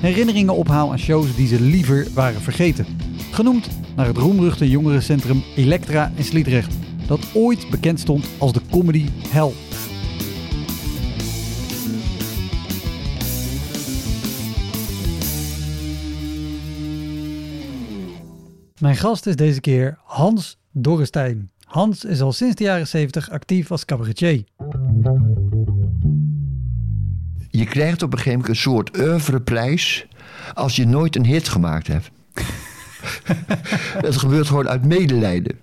herinneringen ophaal aan shows die ze liever waren vergeten. Genoemd naar het roemruchte jongerencentrum Elektra in Sliedrecht, dat ooit bekend stond als de comedy hell. Mijn gast is deze keer Hans Dorrestein. Hans is al sinds de jaren 70 actief als cabaretier. Je krijgt op een gegeven moment een soort oeuvreprijs als je nooit een hit gemaakt hebt. Dat gebeurt gewoon uit medelijden.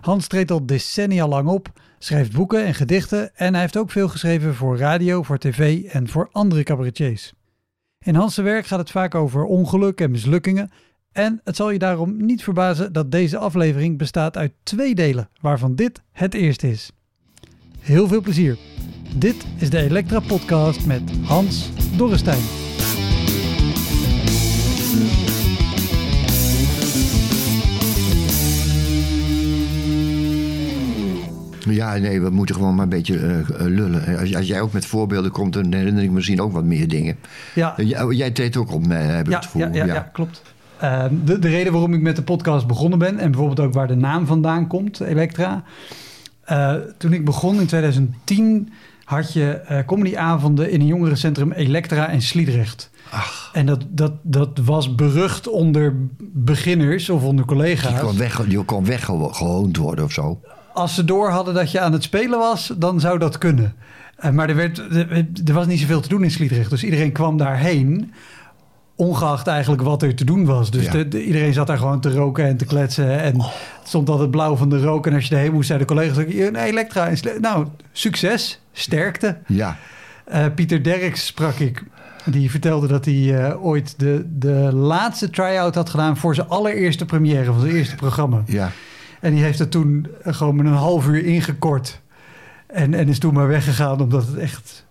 Hans treedt al decennia lang op, schrijft boeken en gedichten en hij heeft ook veel geschreven voor radio, voor tv en voor andere cabaretiers. In Hans' werk gaat het vaak over ongeluk en mislukkingen en het zal je daarom niet verbazen dat deze aflevering bestaat uit twee delen, waarvan dit het eerste is. Heel veel plezier. Dit is de Elektra Podcast met Hans Dorrestein. Ja, nee, we moeten gewoon maar een beetje eh, eh, lullen. Als, als jij ook met voorbeelden komt, dan herinner ik me misschien ook wat meer dingen. Ja, Eh, jij, jij treedt ook op, heb ik ja, het gevoel. ja, ja, ja, klopt. Ehm, de, de reden waarom ik met de podcast begonnen ben en bijvoorbeeld ook waar de naam vandaan komt, Elektra. Eh, toen ik begon in 2010 had je eh comedyavonden in een jongerencentrum Elektra in Sliedrecht. Ach, En dat, dat, dat was berucht onder beginners of onder collega's. kon, weg, die kon weggehoond worden of zo. Als ze door hadden dat je aan het spelen was, dan zou dat kunnen. Eh, maar er, werd, er, er was niet zoveel te doen in Sliedrecht. Dus iedereen kwam daarheen, ongeacht eigenlijk wat er te doen was. Dus Ja. de, de- iedereen zat daar gewoon te roken en te kletsen. En het stond altijd blauw van de rook. En als je erheen moest, zeiden de collega's... ook, "Hier, Nee, Elektra. Nou, succes, sterkte. Ja, Eh, Pieter Derks sprak ik. Die vertelde dat hij eh, ooit de, de laatste try-out had gedaan... voor zijn allereerste première van zijn eerste programma. ja. En die heeft het toen gewoon met een half uur ingekort. En, en is toen maar weggegaan omdat het echt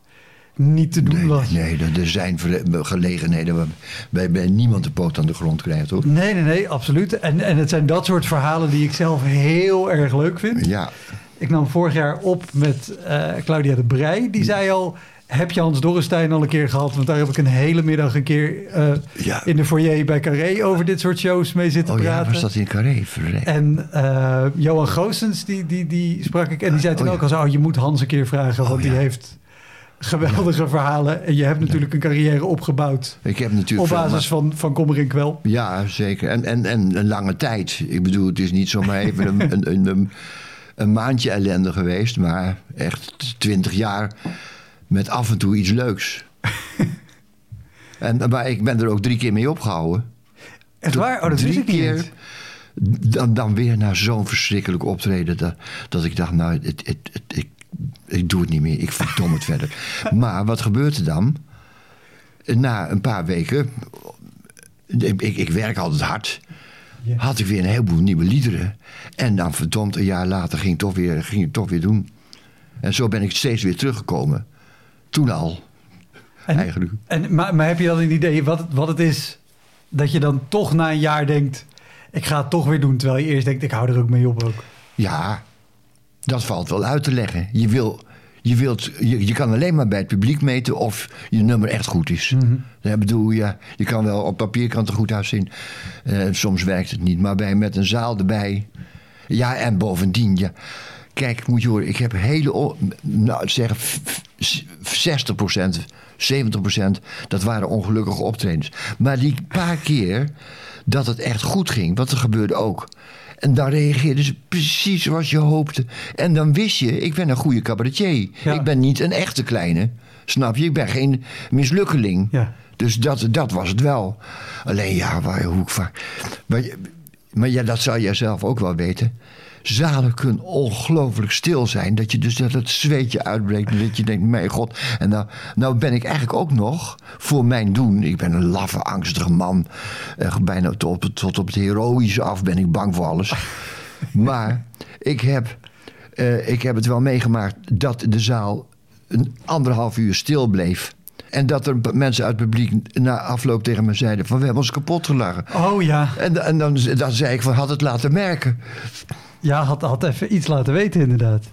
niet te doen Nee, was. nee, er- zijn gelegenheden waar- waarbij niemand de poot aan de grond krijgt, hoor. Nee, nee, nee, absoluut. En, en het zijn dat soort verhalen die ik zelf heel erg leuk vind. Ja, Ik nam vorig jaar op met eh, Claudia de Brij. Die zei al, heb je Hans Dorrestein al een keer gehad? Want daar heb ik een hele middag een keer eh, ja. in de foyer bij Carré... over dit soort shows mee zitten Oh ja, praten. was dat in Carré? Verrek. En eh, Johan Goossens, die, die, die sprak ik. En die zei toen Oh, ja. ook al zo, oh, je moet Hans een keer vragen. Want Oh, die ja. heeft geweldige verhalen. En je hebt natuurlijk een carrière opgebouwd. Ik heb Op natuurlijk... veel- basis van, van Kommer en Kwel. Ja, zeker. En, en, en een lange tijd. Ik bedoel, het is niet zomaar even een, een, een, een, een maandje ellende geweest, maar echt twintig jaar met af en toe iets leuks. en, maar ik ben er ook drie keer mee opgehouden. Echt waar? Oh, dat drie wist ik niet keer. Dan, dan weer naar zo'n verschrikkelijk optreden. Dat, dat ik dacht, nou, het, het, het- ik, ik doe het niet meer. Ik verdom het verder. Maar wat gebeurt er dan? Na een paar weken. Ik, ik, werk altijd hard. Had ik weer een heleboel nieuwe liederen. En dan verdomd, een jaar later ging ik toch weer, ging ik het toch weer doen. En zo ben ik steeds weer teruggekomen. Toen al, En, eigenlijk. en, maar, maar heb je dan een idee wat, het- wat het is... dat je dan toch na een jaar denkt... ik ga het toch weer doen. Terwijl je eerst denkt, ik hou er ook mee op ook. Ja, dat valt wel uit te leggen. Je, wil, je, wilt, je, je kan alleen maar bij het publiek meten of je nummer echt goed is. Ik bedoel, ja, je kan wel op papier kan het er goed uitzien. Eh, soms werkt het niet, maar bij, met een zaal erbij. Ja, en bovendien, ja. Kijk, moet je horen, ik heb hele, nou zeg, f- f- 60% 70%, dat waren ongelukkige optredens. Maar die paar keer dat het echt goed ging, wat er gebeurde ook. En dan reageerden ze precies zoals je hoopte. En dan wist je, ik ben een goede cabaretier. Ja. Ik ben niet een echte kleine. Snap je? Ik ben geen mislukkeling. Ja. Dus dat, dat was het wel. Alleen ja, waar, hoe ik vaak. Maar, maar ja, dat zou jij zelf ook wel weten. Zalen kunnen ongelooflijk stil zijn. Dat je dus dat het zweetje uitbreekt. en Dat je denkt, mijn god. En nou, nou ben ik eigenlijk ook nog voor mijn doen. Ik ben een laffe, angstige man. Eh, bijna tot, tot op het heroïsche af ben ik bang voor alles. maar ik heb, eh, ik heb het wel meegemaakt dat de zaal een anderhalf uur stil bleef. En dat er mensen uit het publiek na afloop tegen me zeiden: van we hebben ons kapot gelachen. Oh ja, En, en dan, dan zei ik van had het laten merken. Ja had, had even iets laten weten inderdaad.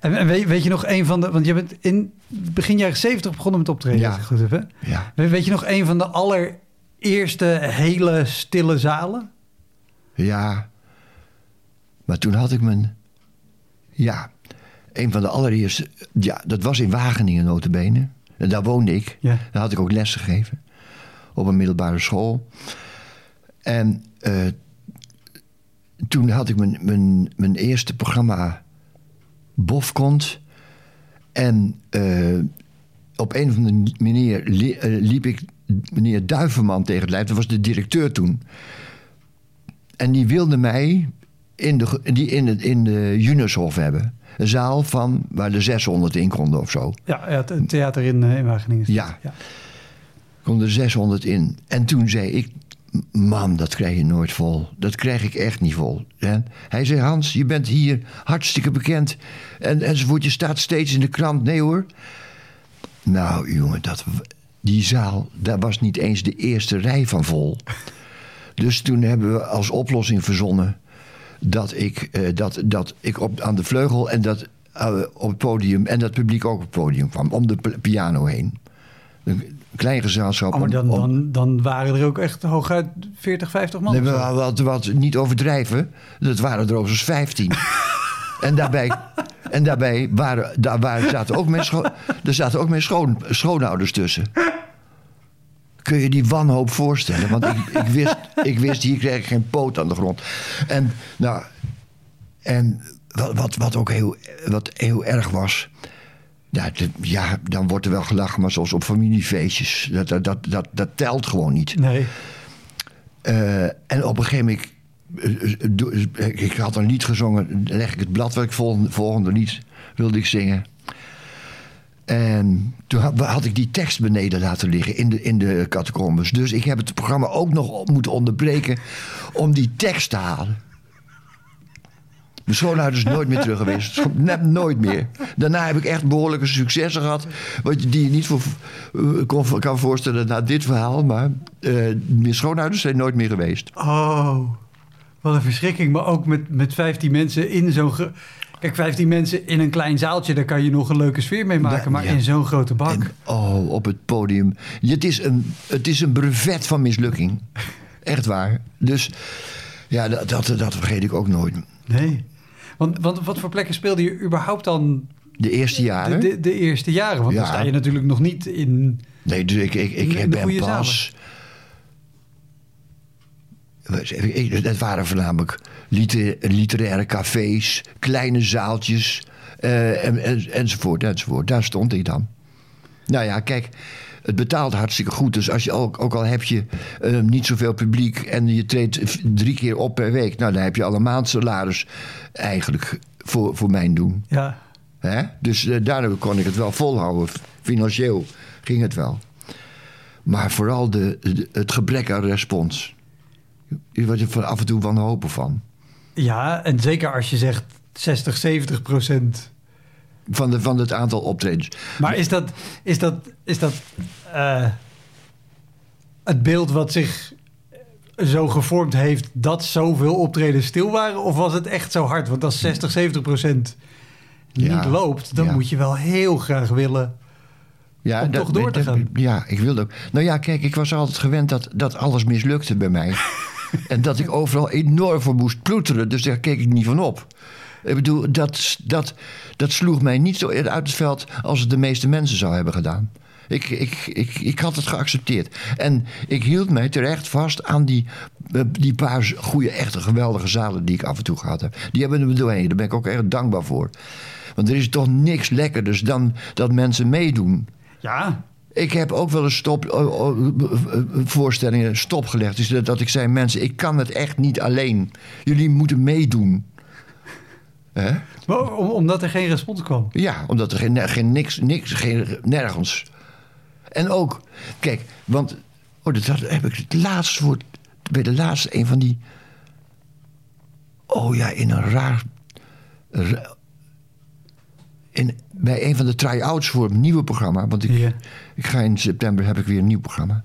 En, en weet, weet je nog een van de... Want je bent in begin jaren 70 begonnen met optreden, Ja. goed heb, hè? Ja. We- Weet je nog een van de allereerste hele stille zalen? Ja. Maar toen had ik mijn. Ja. Een van de allereerste. Ja, dat was in Wageningen, notabene. En daar woonde ik. Ja. Daar had ik ook les gegeven. Op een middelbare school. En eh, toen had ik mijn, mijn, mijn eerste programma Bofkont. En eh, op een of andere manier li- eh, liep ik meneer Duivenman tegen het lijf. Dat was de directeur toen. En die wilde mij in de, die in, het, in de Junushof hebben. Een zaal van waar de 600 in konden of zo. Ja, het theater in, eh, in Wageningen. Ja. ja. konden er 600 in. En toen zei ik, man, dat krijg je nooit vol. Dat krijg ik echt niet vol. Hij zei, Hans, je bent hier hartstikke bekend. En, enzovoort, je staat steeds in de krant. Nee hoor. Nou, jongen, dat, die zaal, daar was niet eens de eerste rij van vol. Dus toen hebben we als oplossing verzonnen... dat ik, eh, dat, dat ik op, aan de vleugel en dat eh, op het podium... en dat publiek ook op het podium kwam, om de piano heen. Een klein gezelschap. Oh, maar dan, om- dan, dan waren er ook echt hooguit 40, 50 man. Nee, maar wat, wat niet overdrijven, dat waren er overigens 15. en daarbij, en daarbij waren, daar waren, zaten ook mijn, scho- er zaten ook mijn schoon, schoonouders tussen. Kun je die wanhoop voorstellen? Want ik, ik, wist, ik wist, hier krijg ik geen poot aan de grond. En, nou, en wat, wat, wat ook heel, wat heel erg was. Ja, de- ja, dan wordt er wel gelachen, maar zoals op familiefeestjes. Dat, dat, dat, dat, dat telt gewoon niet. Nee. Eh, en op een gegeven moment, eh, eh, ik had een lied gezongen, leg ik het blad wat ik volgende, volgende lied wilde ik zingen. En toen had, ik die tekst beneden laten liggen in de, in de catacombes. Dus ik heb het programma ook nog moeten onderbreken om die tekst te halen. Mijn schoonouders nooit meer terug geweest. Net nooit meer. Daarna heb ik echt behoorlijke successen gehad. Wat je, die je niet voor, eh, kon, kan voorstellen na dit verhaal. Maar eh mijn schoonouders zijn nooit meer geweest. Oh, wat een verschrikking. Maar ook met, met 15 mensen in zo'n... Kijk, 15 mensen in een klein zaaltje, daar kan je nog een leuke sfeer mee maken. Maar ja. in zo'n grote bak. En, oh, op het podium. Het is, een, het is een brevet van mislukking. Echt waar. Dus ja, dat, dat, dat vergeet ik ook nooit. Nee. Want, want wat voor plekken speelde je überhaupt dan De eerste jaren. de, de eerste jaren? Want dan sta je natuurlijk nog niet in... Nee, dus ik, ik, ik de ben pas. Ik- Het waren voornamelijk liter- literaire cafés, kleine zaaltjes eh, en, en, enzovoort, enzovoort. Daar stond ik dan. Nou ja, kijk, het betaalt hartstikke goed. Dus als je ook, ook al heb je eh, niet zoveel publiek en je treedt drie keer op per week, nou dan heb je al een maand salaris eigenlijk voor, voor mijn doen. Ja, Hè? Dus eh, daardoor kon ik het wel volhouden. Financieel ging het wel. Maar vooral de, de- het gebrek aan respons. Je wordt er van af en toe wanhopig van. ja, en zeker als je zegt 60, 70 procent. Van, de, van het aantal optredens. Maar is dat, is dat, is dat eh, het beeld wat zich zo gevormd heeft dat zoveel optredens stil waren? Of was het echt zo hard? Want als 60, 70 procent niet Ja, loopt, dan ja. moet je wel heel graag willen. Ja, Om toch door te gaan. Ja, ik wilde ook. Nou ja, kijk, ik was altijd gewend dat, dat alles mislukte bij mij. en dat ik overal enorm voor moest ploeteren. Dus daar keek ik niet van op. Ik bedoel, dat, dat, dat sloeg mij niet zo uit het veld als het de meeste mensen zou hebben gedaan. Ik, ik, ik, ik had het geaccepteerd. En ik hield mij terecht vast aan die, eh, die paar goede, echte geweldige zalen die ik af en toe gehad heb. Die hebben me doorheen. Daar ben ik ook erg dankbaar voor. Want er is toch niks lekkerders dan dat mensen meedoen. Ja, Ik heb ook wel eens stop, oh, oh, eh, eh, voorstellingen stopgelegd. Dus dat, dat ik zei, mensen, ik kan het echt niet alleen. Jullie moeten meedoen. Hè? maar om- omdat er geen respons kwam. Ja, omdat er geen, geen niks, niks, geen, nergens. En ook, kijk, want oh, dat had- heb ik het laatst voor, bij de laatste een van die. Oh ja, in een raar. ra- in, bij een van de try-outs voor een nieuwe programma. Want ik, ik ga in september heb ik weer een nieuw programma.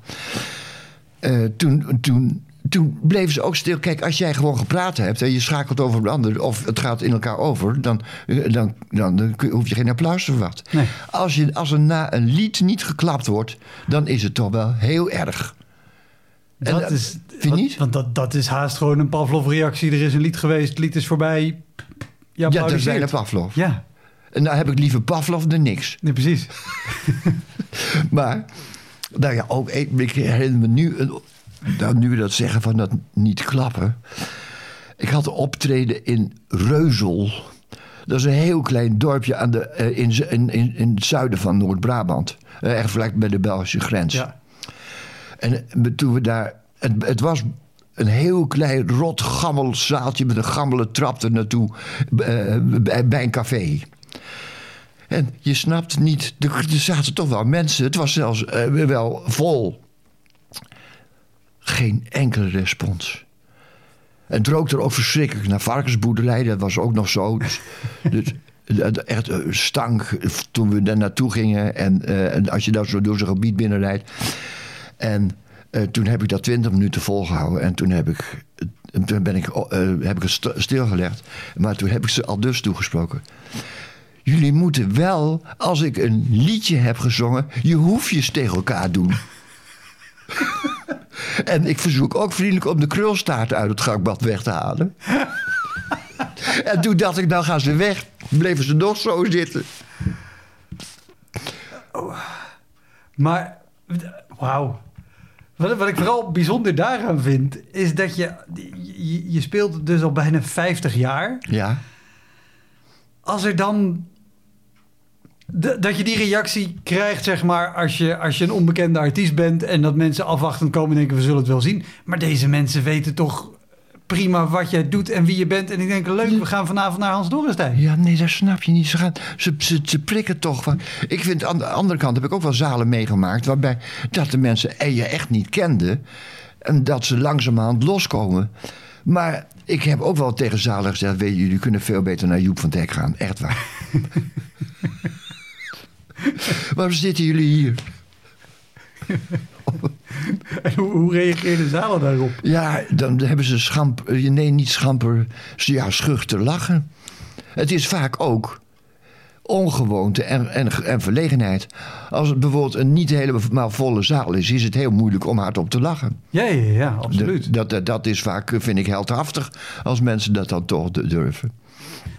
Eh, toen, toen, toen bleven ze ook stil. Kijk, als jij gewoon gepraat hebt en je schakelt over een ander, of het gaat in elkaar over, dan, eh, dan, dan, dan hoef je geen applaus te verwachten. Nee. Als, je, als er na een lied niet geklapt wordt, dan is het toch wel heel erg. En Dat dat- is, vind je niet? Want dat, dat is haast gewoon een Pavlov-reactie. Er is een lied geweest, het lied is voorbij. Ja, dat is bijna Pavlov. Ja, En nou heb ik liever Pavlov dan niks. nee, precies. Maar, nou ja, ook, ik ik herinner me nu, een- nou, nu we dat zeggen van dat niet klappen. Ik had een optreden in Reuzel. Dat is een heel klein dorpje aan de, eh, in, in, in, in het zuiden van Noord-Brabant. Eh, Echt vlak bij de Belgische grens. Ja. En eh, toen we daar. Het, het was een heel klein, rot, gammel zaaltje met een gammele trap er naartoe. bij, bij een café. En je snapt niet, er, zaten toch wel mensen. Het was zelfs wel vol. Geen enkele respons. En het rookte er ook verschrikkelijk naar varkensboerderij. Dat was ook nog zo. Dus, dus echt eh, stank toen we daar naartoe gingen. En, eh, en als je dan zo door zo'n gebied binnenrijdt. En eh, toen heb ik dat twintig minuten volgehouden. En toen heb ik, toen ben ik, heb ik het st- stilgelegd. Maar toen heb ik ze al dus toegesproken. Jullie moeten wel, als ik een liedje heb gezongen, je hoefjes tegen elkaar doen. en ik verzoek ook vriendelijk om de krulstaart uit het gangbad weg te halen. en toen dacht ik, nou gaan ze weg. Bleven ze nog zo zitten. Maar, wauw. Wat, wat ik vooral bijzonder daaraan vind, is dat je, je, je speelt dus al bijna 50 jaar. Ja. Als er dan, dat je die reactie krijgt, zeg maar, als je, als je een onbekende artiest bent en dat mensen afwachtend komen en denken, we zullen het wel zien. Maar deze mensen weten toch prima wat jij doet en wie je bent. En ik denk, leuk, we gaan vanavond naar Hans Dorrestein. Ja, nee, dat snap je niet. Ze, gaan, ze, ze, ze prikken toch van. Ik vind aan de andere kant heb ik ook wel zalen meegemaakt. waarbij dat de mensen eh, je echt niet kenden. en dat ze langzamerhand loskomen. Maar ik heb ook wel tegen zalen gezegd: weet je, jullie kunnen veel beter naar Joep van Dijk gaan. Echt waar. Waarom zitten jullie hier? En hoe, hoe reageerden zalen daarop? Ja, dan hebben ze schamp, eh, nee, niet schamper, ja, schuchter lachen. Het is vaak ook ongewoonte en, en, en verlegenheid. Als het bijvoorbeeld een niet helemaal volle zaal is, is het heel moeilijk om hardop te lachen. Ja, ja, ja, absoluut. De- dat, dat, is vaak, eh, vind ik, heldhaftig als mensen dat dan toch durven.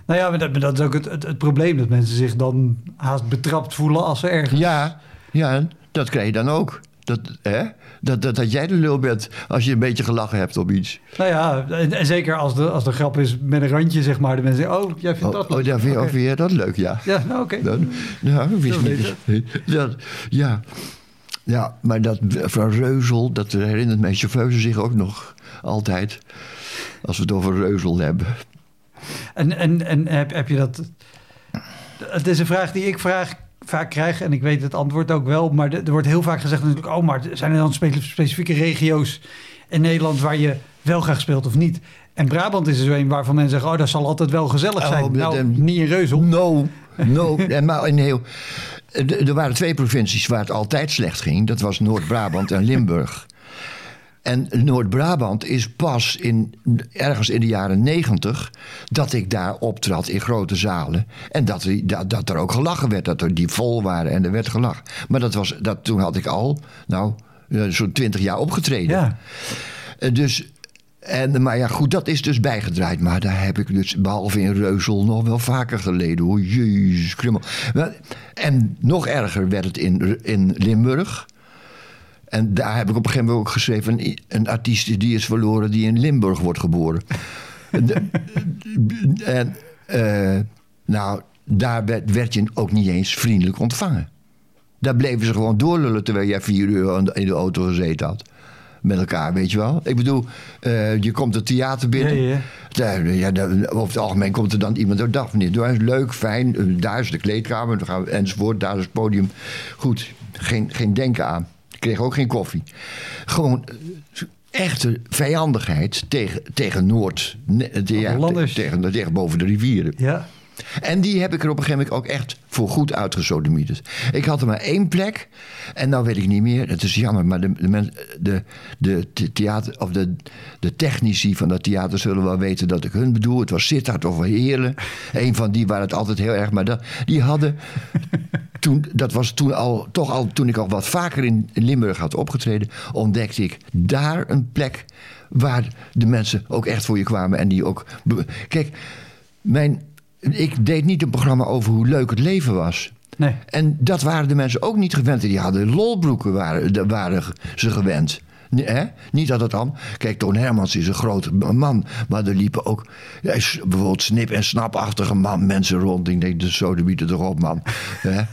Nou ja, maar dat, maar dat is ook het, het, het probleem. Dat mensen zich dan haast betrapt voelen als ze ergens... Ja, ja, dat krijg je dan ook. Dat, hè? Dat, dat, dat jij de lul bent als je een beetje gelachen hebt op iets. Nou ja, en, en zeker als de, als de grap is met een randje, zeg maar. De mensen zeggen, oh, jij vindt Oh, dat oh, leuk. ja, vind, je- Oké. oh, vind jij dat leuk, ja. Ja, nou oké. Dat, ja, dat wist Dat ja. ja, maar dat van Reuzel, dat herinnert mij chauffeurs zich ook nog altijd. Als we het over Reuzel hebben. En, en, en heb, heb je dat... Het is een vraag die ik vraag, vaak krijg en ik weet het antwoord ook wel. Maar er wordt heel vaak gezegd natuurlijk... oh, maar zijn er dan spe- specifieke regio's in Nederland... waar je wel graag speelt of niet? En Brabant is er zo een waarvan mensen zeggen... oh, dat zal altijd wel gezellig Oh, zijn. nou, niet in Reuzel. No, no. en maar in heel, er waren twee provincies waar het altijd slecht ging. Dat was Noord-Brabant en Limburg. En Noord-Brabant is pas in, ergens in de jaren negentig... dat ik daar optrad in grote zalen. En dat, er- dat, dat er ook gelachen werd. Dat er die vol waren en er werd gelachen. Maar dat was, dat, toen had ik al, nou, eh, zo'n twintig jaar opgetreden. Ja. Eh, Dus En, maar ja, goed, dat is dus bijgedraaid. Maar daar heb ik dus, behalve in Reuzel, nog wel vaker geleden hoor. Jezus, krummel. En nog erger werd het in, in Limburg. En daar heb ik op een gegeven moment ook geschreven... een, een artiest die is verloren die in Limburg wordt geboren. En eh, nou, daar werd, werd je ook niet eens vriendelijk ontvangen. Daar bleven ze gewoon doorlullen terwijl jij vier uur in de auto gezeten had. Met elkaar, weet je wel. Ik bedoel, eh, je komt het theater binnen. Ja, ja. Daar- ja, daar- over het algemeen komt er dan iemand door. Dag meneer, eens leuk, fijn. eh, Daar is de kleedkamer, dan gaan we, enzovoort. Daar is het podium. Goed, geen, geen denken aan. Ik kreeg ook geen koffie. Gewoon eh, echte vijandigheid tegen, tegen Noord. eh, Hollanders. tegen, tegen boven de rivieren. Ja. En die heb ik er op een gegeven moment ook echt voor goed uitgesodemieterd. Ik had er maar één plek. En nou weet ik niet meer. Het is jammer, maar de, de, de, de, the- theater, of de, de technici van dat theater zullen wel weten dat ik hun bedoel. Het was Sittard of Heerlen. Een van die waren het altijd heel erg. Maar dat, die hadden. Toen, dat was toen al, toch al, toen ik al wat vaker in Limburg had opgetreden, ontdekte ik daar een plek waar de mensen ook echt voor je kwamen. En die ook. Kijk, mijn, ik deed niet een programma over hoe leuk het leven was. Nee. En dat waren de mensen ook niet gewend. Die hadden lolbroeken, waren, waren ze gewend. Nee, hè? Niet dat het dan. Kijk, Toon Hermans is een grote man. Maar er liepen ook bijvoorbeeld snip- en snapachtige man, mensen rond. Ik denk, de sodemiet er toch op, man.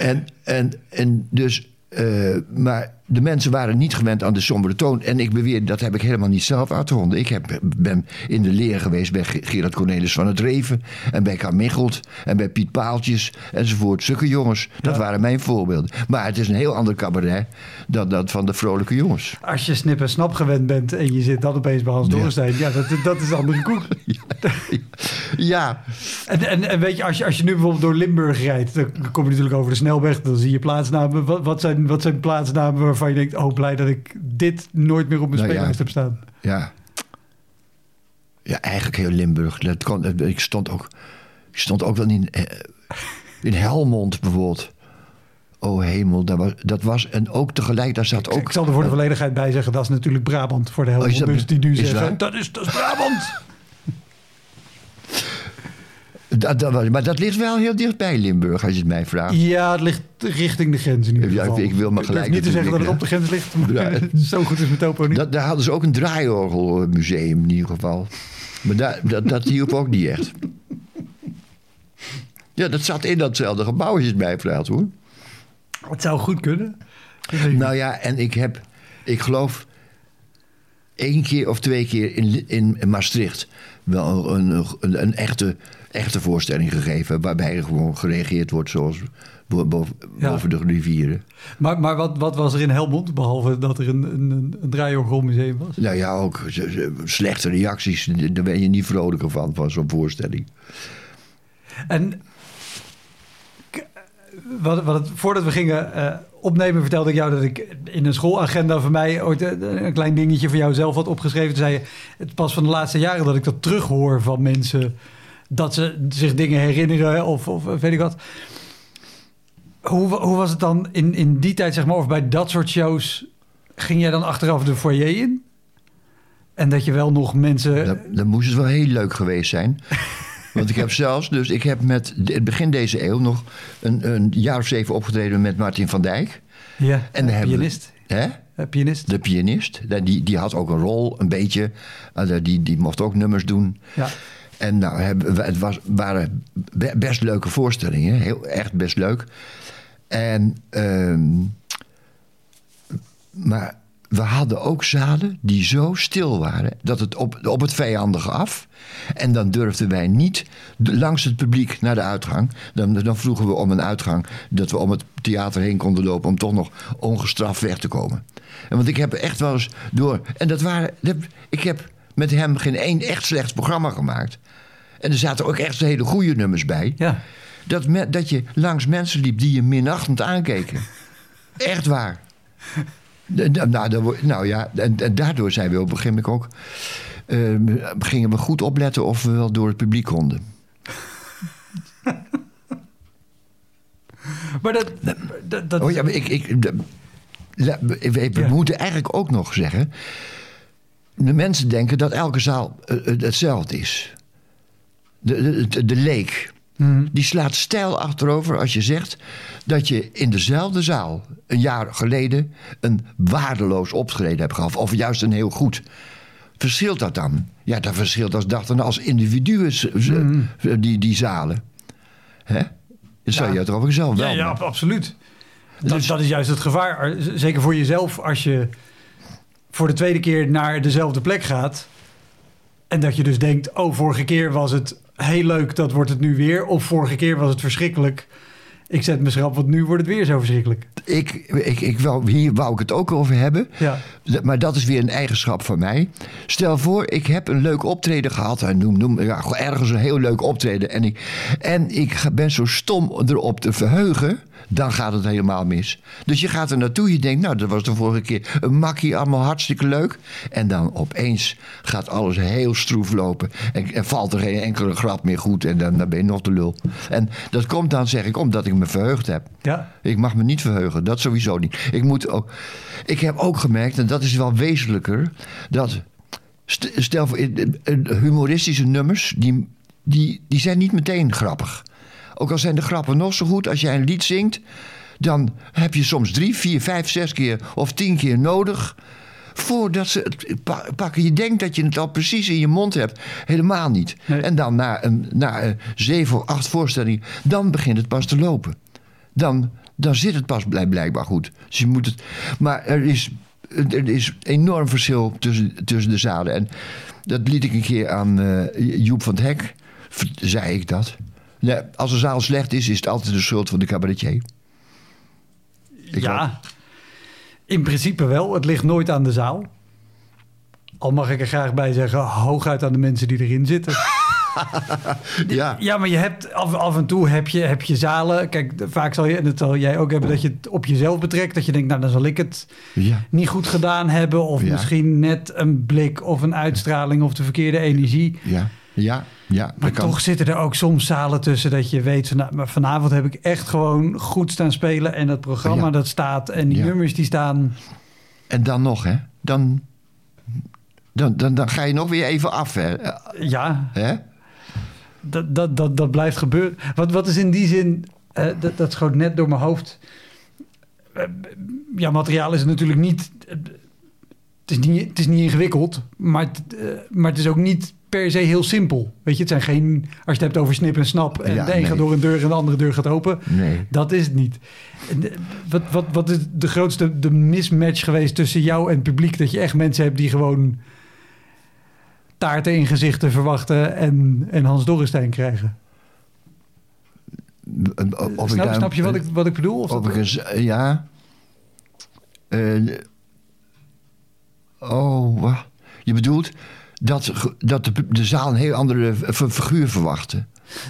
En, en, en dus. eh, maar de mensen waren niet gewend aan de sombere toon. En ik beweer, dat heb ik helemaal niet zelf uitgevonden. Ik heb, ben in de leer geweest bij Ge- Gerard Cornelis van het Reven. En bij K. Michelt. En bij Piet Paaltjes. Enzovoort. Zulke jongens. Dat waren mijn voorbeelden. Maar het is een heel ander cabaret dan dat van de vrolijke jongens. Als je snip en snap gewend bent en je zit dan opeens bij Hans Ja. Dorrestein. Ja, dat, dat is andere koek. Ja, En, en, en weet je, als je, als je nu bijvoorbeeld door Limburg rijdt, dan kom je natuurlijk over de snelweg, dan zie je plaatsnamen. Wat, wat, zijn, wat zijn plaatsnamen waarvan je denkt, oh blij dat ik dit nooit meer op mijn Nou ja. speellijst heb staan? ja. Ja, eigenlijk heel Limburg. Dat kon, ik, stond ook, ik stond ook wel in, eh, in Helmond bijvoorbeeld. Oh hemel, dat was, dat was en ook tegelijk, daar zat ook... ik zal er voor de volledigheid bij zeggen, dat is natuurlijk Brabant voor de Oh, Dus die nu zeggen, dat is, dat is Brabant. Dat, dat maar dat ligt wel heel dichtbij Limburg, als je het mij vraagt. Ja, het ligt richting de grens in ieder Ja, ik- geval. ik wil maar gelijk niet te zeggen dat het op de grens ligt, maar Ja. zo goed is mijn topo niet. Dat, daar hadden ze ook een draaiorgelmuseum in ieder geval. Maar daar, dat, dat hielp ook niet echt. Ja, dat zat in datzelfde gebouw, als je het mij vraagt hoor. Het zou goed kunnen. Nou ja, en ik heb, ik geloof, één keer of twee keer in, in, in Maastricht wel een, een, een echte, echte voorstelling gegeven. Waarbij er gewoon gereageerd wordt zoals bo- boven, Ja. de rivieren. Maar, maar wat, wat was er in Helmond, behalve dat er een, een, een, was? Nou ja, ook slechte reacties. Daar ben je niet vrolijker van, van zo'n voorstelling. En wat, wat het, voordat we gingen eh, opnemen, vertelde ik jou dat ik in een schoolagenda van mij ooit eh, een klein dingetje voor jou zelf had opgeschreven. Toen zei je, het pas van de laatste jaren dat ik dat terughoor van mensen. Dat ze zich dingen herinneren of, of weet ik wat. Hoe, hoe was het dan in, in die tijd, zeg maar, of bij dat soort shows? Ging jij dan achteraf de foyer in? En dat je wel nog mensen... Dan, dan moest het wel heel leuk geweest zijn. Want ik heb zelfs, dus ik heb met het begin deze eeuw nog een, een jaar of zeven opgetreden met Martin van Dijk. ja, En we- pianist. Hè? Eh, pianist. De pianist. Die, die had ook een rol, een beetje. Eh, Die, die mocht ook nummers doen. Ja. En nou, het was, waren be- best leuke voorstellingen. Heel, echt best leuk. En, ehm, maar we hadden ook zalen die zo stil waren... dat het op, op het vijandige af... en dan durfden wij niet langs het publiek naar de uitgang. Dan, dan vroegen we om een uitgang... dat we om het theater heen konden lopen... om toch nog ongestraft weg te komen. En want ik heb echt wel eens door... en dat waren... ik heb met hem geen één echt slecht programma gemaakt... En er zaten ook echt hele goede nummers bij. Ja. Dat, me- dat je langs mensen liep die je minachtend aankeken. Echt waar. Nou, nou ja, en, en daardoor zijn we op een gegeven moment ook... eh, gingen we goed opletten of we wel door het publiek konden. Maar dat... dat, dat Oh ja, maar ik... ik we we Ja. moeten eigenlijk ook nog zeggen... de mensen denken dat elke zaal eh, eh, hetzelfde is. De, de, de, leek. Die slaat stijl achterover als je zegt dat je in dezelfde zaal een jaar geleden een waardeloos optreden hebt gehad. Of juist een heel goed. Verschilt dat dan? Ja, dat verschilt als dan als individuen, z- z- die, die zalen. Hè? Dat zou Ja. je het over zelf wel. Ja, absoluut. Dat, Dus- dat is juist het gevaar. Zeker voor jezelf als je voor de tweede keer naar dezelfde plek gaat. En dat je dus denkt, oh, vorige keer was het heel leuk, dat wordt het nu weer. Of vorige keer was het verschrikkelijk. Ik zet me schrap, want nu wordt het weer zo verschrikkelijk. Ik, ik, ik wou, hier wou ik het ook over hebben. Ja. Maar dat is weer een eigenschap van mij. Stel voor, ik heb een leuk optreden gehad. En noem, noem, ja, ergens een heel leuk optreden. En ik, en ik ben zo stom erop te verheugen. Dan gaat het helemaal mis. Dus je gaat er naartoe. Je denkt, nou, dat was de vorige keer een makkie. Allemaal hartstikke leuk. En dan opeens gaat alles heel stroef lopen. En, en valt er geen enkele grap meer goed. En dan, dan ben je nog de lul. En dat komt dan, zeg ik, omdat ik me verheugd heb. Ja. Ik mag me niet verheugen, dat sowieso niet. Ik, moet ook, ik heb ook gemerkt, en dat is wel wezenlijker, dat st- stel in- in- humoristische nummers, die, die, die zijn niet meteen grappig. Ook al zijn de grappen nog zo goed, als jij een lied zingt, dan heb je soms drie, vier, vijf, zes keer of tien keer nodig. Voordat ze het pa- pakken. Je denkt dat je het al precies in je mond hebt. Helemaal niet. Nee. En dan na, een, na eh, zeven of acht voorstellingen. dan begint het pas te lopen dan, dan zit het pas blijk- blijkbaar goed. Dus je moet het, maar er is, er is enorm verschil tussen, tussen de zalen. En dat liet ik een keer aan eh, Joep van het Hek, zei ik dat. Nee, als een zaal slecht is, is het altijd de schuld van de cabaretier. Ik ja, in principe wel. Het ligt nooit aan de zaal. Al mag ik er graag bij zeggen, hooguit aan de mensen die erin zitten. Ja, Ja, maar je hebt af, af en toe heb je, heb je zalen. Kijk, vaak zal je, en dat zal jij ook hebben, dat je het op jezelf betrekt. Dat je denkt, nou dan zal ik het ja, niet goed gedaan hebben. Of Ja. misschien net een blik of een uitstraling of de verkeerde energie. ja, ja, ja. Maar kan. toch zitten er ook soms zalen tussen dat je weet... van, nou, maar vanavond heb ik echt gewoon goed staan spelen... en dat programma Ja. dat staat en die Ja. nummers die staan... En dan nog, hè? Dan, dan, dan, dan ga je nog weer even af, hè? Ja, hè? dat, dat, dat, dat blijft gebeuren. Wat, wat is in die zin, eh, dat, dat schoot net door mijn hoofd. Eh, ja, materiaal is natuurlijk niet. eh, Het is niet, het is niet ingewikkeld, maar het, maar het is ook niet per se heel simpel. Weet je, het zijn geen. Als je het hebt over snip en snap. En Ja, de een nee. gaat door een deur en de andere deur gaat open. Nee. Dat is het niet. Wat, wat, wat is de grootste de mismatch geweest tussen jou en het publiek? Dat je echt mensen hebt die gewoon taarten in gezichten verwachten en, en Hans Dorrestein krijgen. Of ik snap, daar- snap je wat ik, wat ik bedoel? Of eh, ja. Eh, oh, wat? Je bedoelt dat, dat de, de zaal een heel andere figuur verwachtte.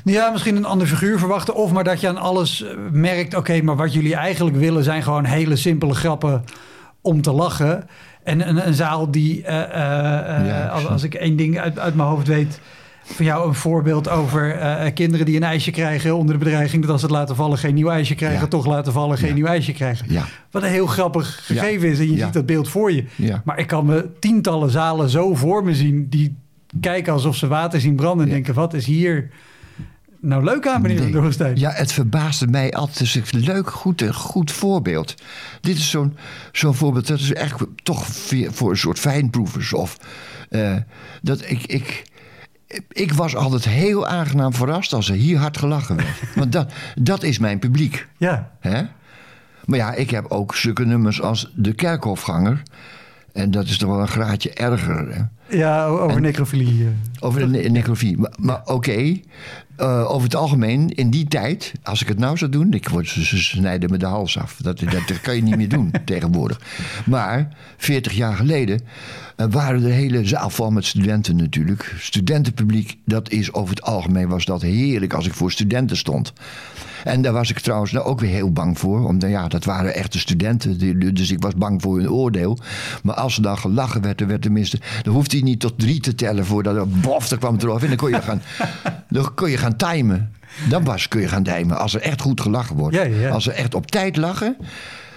Ja, misschien een ander figuur verwachten. Of maar dat je aan alles eh, merkt... oké, maar wat jullie eigenlijk willen... zijn gewoon hele simpele grappen om te lachen. En een, een zaal die... eh, eh, Ja, als, als ik één ding uit, uit mijn hoofd weet... van jou een voorbeeld over eh, kinderen die een ijsje krijgen... onder de bedreiging dat als ze het laten vallen geen nieuw ijsje krijgen... Ja. toch laten vallen geen Ja. nieuw ijsje krijgen. Ja, Wat een heel grappig gegeven is. En je ziet dat beeld voor je. Maar ik kan me tientallen zalen zo voor me zien... die kijken alsof ze water zien branden... en denken, wat is hier nou leuk aan, meneer Nee. Dorrestein? Ja, het verbaasde mij altijd. Is een leuk, goed, een goed voorbeeld. Dit is zo'n zo'n voorbeeld. Dat is echt toch voor een soort fijnproevers. Of eh, dat ik, ik, ik was altijd heel aangenaam verrast als er hier hard gelachen werd. Want dat, dat is mijn publiek. Ja, Hè? Maar ja, ik heb ook zulke nummers als De Kerkhofganger. En dat is toch wel een graadje erger. Hè? ja over En- necrofilie. Over de ne- necrofie. Maar, maar oké, eh, over het algemeen, in die tijd, als ik het nou zou doen, ik word, ze, snijden me de hals af. Dat, dat, dat kan je niet meer doen tegenwoordig. Maar 40 jaar geleden eh, waren de hele zaal vol met studenten natuurlijk. Studentenpubliek, dat is over het algemeen was dat heerlijk als ik voor studenten stond. En daar was ik trouwens nou ook weer heel bang voor. Omdat ja, dat waren echte studenten. die- Dus ik was bang voor hun oordeel. Maar als er dan gelachen werd, dan werd tenminste. Dan hoefde hij niet tot drie te tellen voordat er bof, er kwam het erop. En dan kon je gaan, dan kon je gaan timen. Dan was kun je gaan timen. Als er echt goed gelachen wordt. Ja, ja, ja. Als er echt op tijd lachen.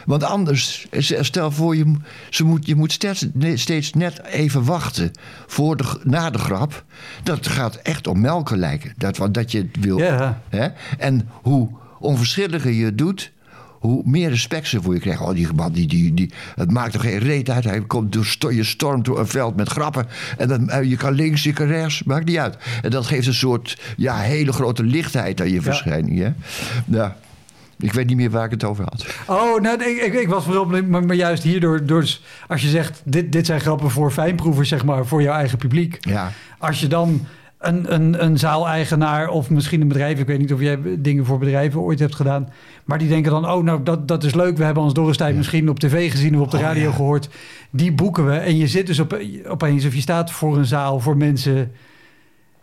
Want anders, stel voor, je, ze moet, je moet steeds, steeds net even wachten voor de, na de grap. Dat gaat echt om melken lijken. Dat, wat- dat je het wil. Ja. Hè? En hoe onverschilliger je het doet, hoe meer respect ze voor je krijgen. Oh, die man, die, die, die, het maakt toch geen reet uit. Hij komt door, je stormt door een veld met grappen. En dan, eh, je kan links, je kan rechts, maakt niet uit. En dat geeft een soort ja, hele grote lichtheid aan je verschijning. Hè? Ja, ik weet niet meer waar ik het over had. Oh, nou, ik, ik, ik was vooral, maar, maar juist hierdoor, door, dus als je zegt, dit, dit zijn grappen voor fijnproevers, zeg maar, voor jouw eigen publiek. Ja. Als je dan een, een, een zaaleigenaar of misschien een bedrijf, ik weet niet of jij dingen voor bedrijven ooit hebt gedaan, maar die denken dan, oh, nou, dat, dat is leuk, we hebben ons Dorrestein misschien op tv gezien of op de Oh, radio ja. gehoord. Die boeken we en je zit dus op, opeens, of je staat voor een zaal voor mensen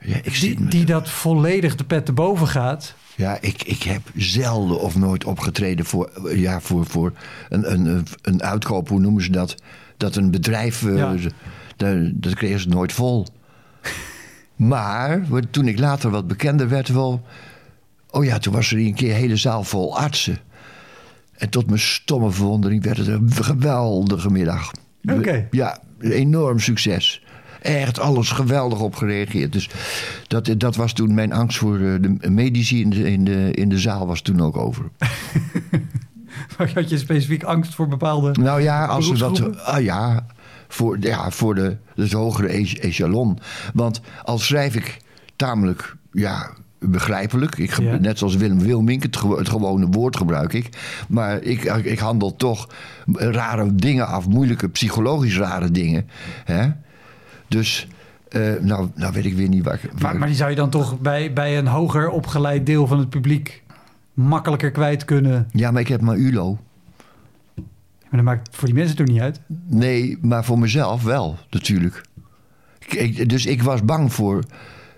Ja, ik, die, dat volledig de pet te boven gaat. ja ik, ik heb zelden of nooit opgetreden voor, ja, voor, voor een, een, een uitkoop, hoe noemen ze dat? Dat een bedrijf, eh, Ja. dat, dat kregen ze nooit vol. maar toen ik later wat bekender werd, wel. Oh ja, toen was er een keer een hele zaal vol artsen. En tot mijn stomme verwondering werd het een geweldige middag. Oké. Ja, enorm succes. Echt alles geweldig op gereageerd. Dus dat, dat was toen mijn angst voor eh, de medici in de, in, de, in de zaal was toen ook over. Had je specifiek angst voor bepaalde... Nou ja, als ze dat. Ah ja, voor, ja, voor de, het hogere e- echelon. Want al schrijf ik tamelijk ja, begrijpelijk. Ik, Ja. Net zoals Willem Wilmink, het, het gewone woord gebruik ik. Maar ik, ik handel toch rare dingen af, moeilijke, psychologisch rare dingen. Hè? Dus, eh, nou, nou weet ik weer niet waar Maar, maar die zou je dan toch bij, bij een hoger opgeleid deel van het publiek makkelijker kwijt kunnen. Ja, maar ik heb maar ULO. Maar dat maakt voor die mensen toch niet uit. Nee, maar voor mezelf wel, natuurlijk. Ik, dus ik was bang voor.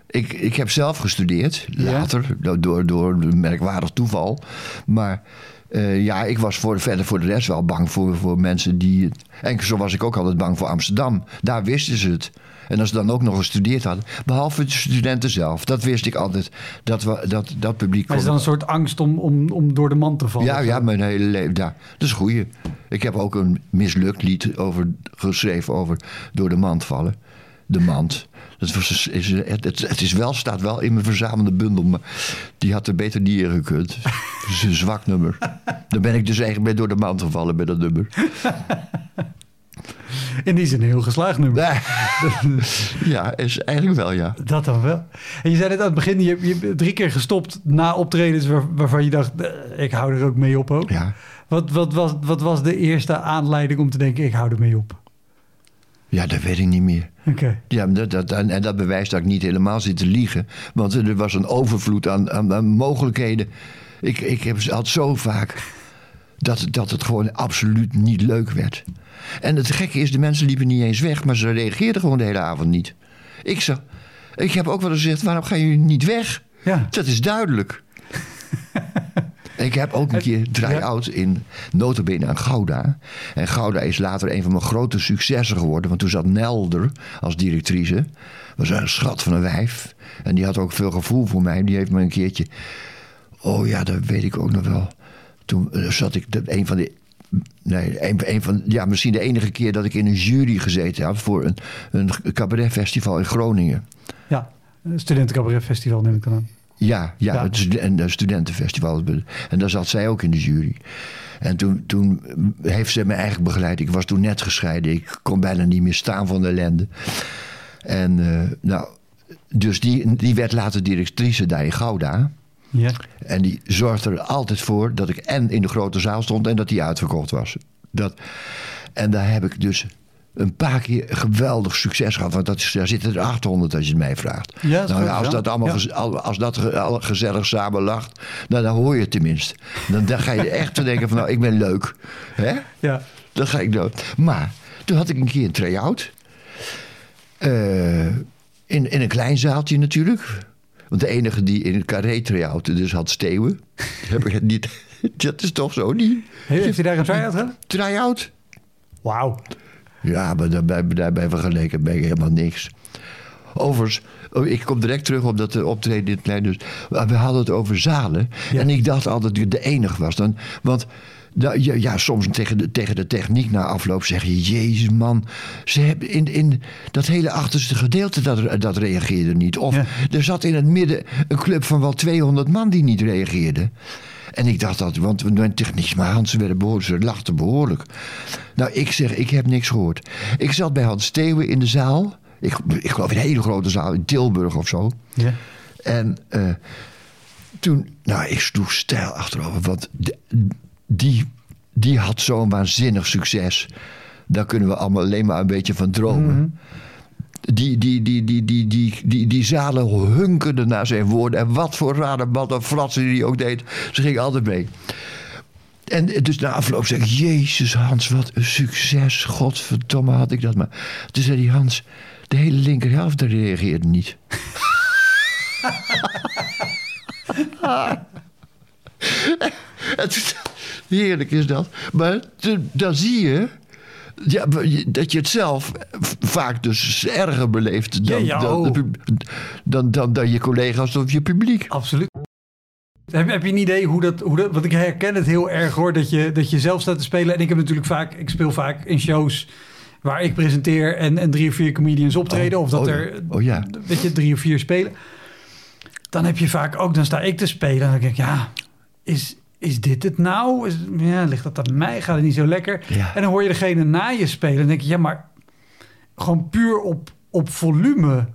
Ik, ik heb zelf gestudeerd, later, do- door, door een merkwaardig toeval. Maar eh, ja, ik was voor, verder voor de rest wel bang voor, voor mensen die. En zo was ik ook altijd bang voor Amsterdam. Daar wisten ze het. En als ze dan ook nog gestudeerd hadden, behalve de studenten zelf, dat wist ik altijd. Dat, we, dat, dat publiek. Maar is dan een soort angst om, om, om door de man te vallen? ja, ja, mijn hele leven. Ja, dat is goeie. Ik heb ook een mislukt lied over, geschreven over door de mand vallen. De mand. Dat was, is, het, het, is wel, staat wel in mijn verzamelde bundel, maar die had er beter niet in gekund. Het is een zwak nummer. Dan ben ik dus eigenlijk bij door de mand gevallen bij dat nummer. In die zin een heel geslaagd nummer. Ja, is eigenlijk wel, ja. Dat dan wel. En je zei net aan het begin, je, je hebt drie keer gestopt na optredens waar- waarvan je dacht, eh, ik hou er ook mee op ook. Ja, Wat, wat, was, wat was de eerste aanleiding om te denken, ik hou er mee op? ja dat weet ik niet meer. Oké. Ja, dat, dat, en, en dat bewijst dat ik niet helemaal zit te liegen. Want er was een overvloed aan, aan, aan mogelijkheden. Ik, ik heb had zo vaak dat, dat het gewoon absoluut niet leuk werd. En het gekke is, de mensen liepen niet eens weg, maar ze reageerden gewoon de hele avond niet. Ik, ik heb ook wel eens gezegd, waarom gaan jullie niet weg? Ja. Dat is duidelijk. Ik heb ook een keer try-out in notabene aan Gouda. En Gouda is later een van mijn grote successen geworden. Want toen zat Nelder als directrice. was een schat van een wijf. En die had ook veel gevoel voor mij. Die heeft me een keertje... Oh ja, dat weet ik ook nog wel. Toen eh, zat ik... Een van de... Nee, een, een van, ja, misschien de enige keer dat ik in een jury gezeten had... voor een, een cabaretfestival in Groningen. Ja, een studentencabaret festival neem ik dan aan. Ja, ja, Ja. Het, stu- en, eh, studentenfestival. En daar zat zij ook in de jury. En toen, toen heeft ze me eigenlijk begeleid. Ik was toen net gescheiden. Ik kon bijna niet meer staan van de ellende. En eh, nou, dus die, die werd later directrice daar in Gouda. Ja. En die zorgde er altijd voor dat ik en in de grote zaal stond en dat die uitverkocht was. Dat, en daar heb ik dus een paar keer geweldig succes gehad. Want dat is, daar zitten er 800 als je het mij vraagt. Ja, dat is nou, ja, als dat allemaal Ja. als dat gezellig samen lacht, nou, dan hoor je het tenminste. Dan, dan ga je echt te denken van nou, ik ben leuk. Hè? Ja. Dan ga ik dood. Maar toen had ik een keer een try-out. Eh, in, in een klein zaaltje natuurlijk. Want de enige die in het carré try-out dus had Steeuwen. heb ik het niet. Dat is toch zo niet? Heeft hij daar een try-out gedaan? Try-out? Wauw. Ja, maar daarbij, daarbij vergeleken ben ik helemaal niks. Overigens, oh, ik kom direct terug op dat eh, optreden in het. Dus, we hadden het over zalen. Ja. En ik dacht altijd dat ik de enige was. Dan, want Nou, ja, ja, soms tegen de, tegen de techniek na afloop zeg je... Jezus man, ze hebben in, in dat hele achterste gedeelte dat, dat reageerde niet. Of Ja. er zat in het midden een club van wel 200 man die niet reageerde. En ik dacht dat, want mijn techniek, maar Hans werden behoorlijk, ze lachten behoorlijk. Nou, ik zeg, ik heb niks gehoord. Ik zat bij Hans Steeuwen in de zaal. Ik, ik geloof in een hele grote zaal in Tilburg of zo. Ja. En eh, toen, nou, ik sloeg stijl achterover. Want de- die, die had zo'n waanzinnig succes. Daar kunnen we allemaal alleen maar een beetje van dromen. Die, die, die, die, die, die, die, die zalen hunkerden naar zijn woorden. En wat voor rare bad of fratsen die ook deed. Ze ging altijd mee. En dus na afloop zeg ik, Jezus Hans, wat een succes. Godverdomme had ik dat maar. Toen zei hij, Hans, de hele linkerhelft reageerde niet. Heerlijk is dat. Maar te- dan zie je ja, dat je het zelf vaak dus erger beleeft dan, Ja, ja, dan, oh. dan, dan, dan je collega's of je publiek. Absoluut. Heb, heb je een idee hoe dat, hoe dat... Want ik herken het heel erg hoor, dat je, dat je zelf staat te spelen. En ik heb natuurlijk vaak... Ik speel vaak in shows waar ik presenteer en, en drie of vier comedians optreden. Oh, of dat oh er, Oh ja. weet je, drie of vier spelen. Dan heb je vaak ook... Dan sta ik te spelen en dan denk ik, ja, is, is dit het nou? Is, ja, ligt dat aan mij? Gaat het niet zo lekker? Ja. En dan hoor je degene na je spelen en denk je, ja, maar gewoon puur op, op volume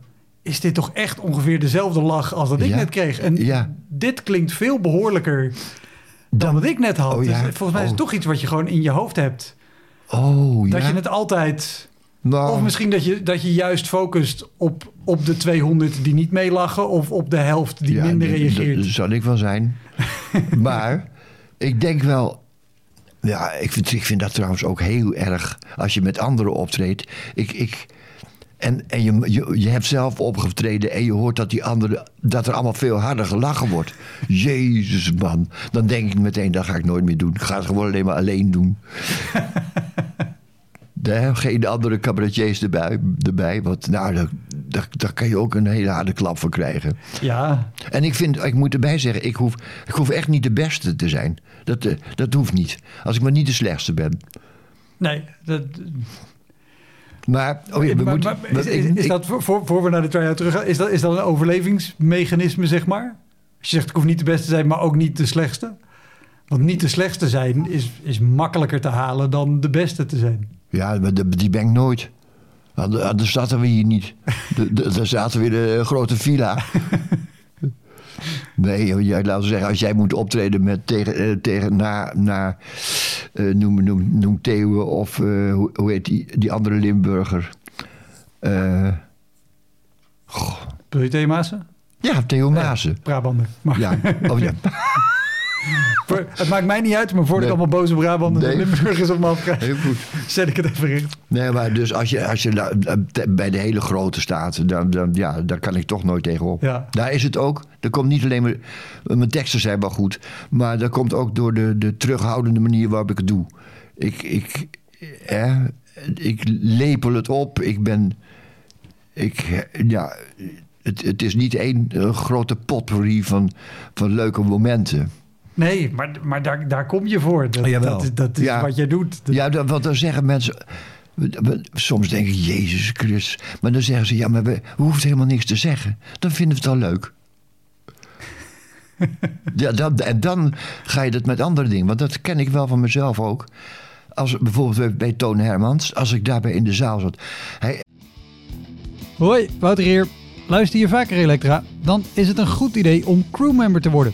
is dit toch echt ongeveer dezelfde lach als dat ik Ja. net kreeg. En Ja. dit klinkt veel behoorlijker dan wat ik net had. Oh ja. Dus volgens mij is het Oh. toch iets wat je gewoon in je hoofd hebt. Oh, ja. Dat je het altijd... Nou, Of misschien dat je, dat je juist focust op, op de 200 die niet meelachen... of op de helft die minder reageert. d- zal ik wel zijn. maar ik denk wel... Ja, ik vind, ik vind dat trouwens ook heel erg als je met anderen optreedt. Ik, ik, en en je, je, je hebt zelf opgetreden en je hoort dat die anderen... dat er allemaal veel harder gelachen wordt. Jezus, man. Dan denk ik meteen, dat ga ik nooit meer doen. Ik ga het gewoon alleen maar alleen doen. Geen andere cabaretiers erbij. erbij want nou, daar, daar, daar kan je ook een hele harde klap voor krijgen. Ja, En ik vind, ik moet erbij zeggen, ik hoef, ik hoef echt niet de beste te zijn. Dat, eh, dat hoeft niet. Als ik maar niet de slechtste ben. nee. Dat, Maar, oh ja, we maar, moeten, maar is, dat voor, voor, we naar de try-out terug gaan, is dat, is dat een overlevingsmechanisme, zeg maar? Als je zegt, ik hoef niet de beste te zijn, maar ook niet de slechtste. Want niet de slechtste zijn is, is makkelijker te halen dan de beste te zijn. Ja, maar die ben ik nooit. Anders anders zaten we hier niet. Daar zaten we in een grote villa. Nee, jij, laten we zeggen, als jij moet optreden met tegen, eh, tegen naar, naar eh, noem, noem, noem Theeuwen of eh, hoe, hoe heet die, die andere Limburger? Eh, Wil je thema's? ja, Theo Maassen. Brabander. Maar Ja, oh ja. het maakt mij niet uit, maar voordat Nee. allemaal boze Brabanders en Nee. Limburgers op me afkrijgen, Heel goed. zet ik het even recht. Nee, maar dus als je, als je bij de hele grote staat, dan, dan, ja, daar kan ik toch nooit tegenop. Ja. Daar is het ook. Er komt niet alleen maar. Mijn teksten zijn wel goed, maar dat komt ook door de, de terughoudende manier waarop ik het doe. Ik, ik, eh, ik lepel het op. Ik ben. Ik, ja, het, het is niet één eh, grote potpourri van, van leuke momenten. Nee, maar, maar daar, daar kom je voor. Dat, Oh, dat is, dat is Ja. wat jij doet. Dat- Ja, want dan zeggen mensen. Soms denk ik, Jezus Christus. Maar dan zeggen ze, ja, maar we, we hoeven helemaal niks te zeggen. Dan vinden we het al leuk. ja, dan, en dan ga je dat met andere dingen. Want dat ken ik wel van mezelf ook. Als bijvoorbeeld bij- bij Toon Hermans, als ik daarbij in de zaal zat. Hij, Hoi, Wouter hier. Luister je vaker Elektra? Dan is het een goed idee om crewmember te worden.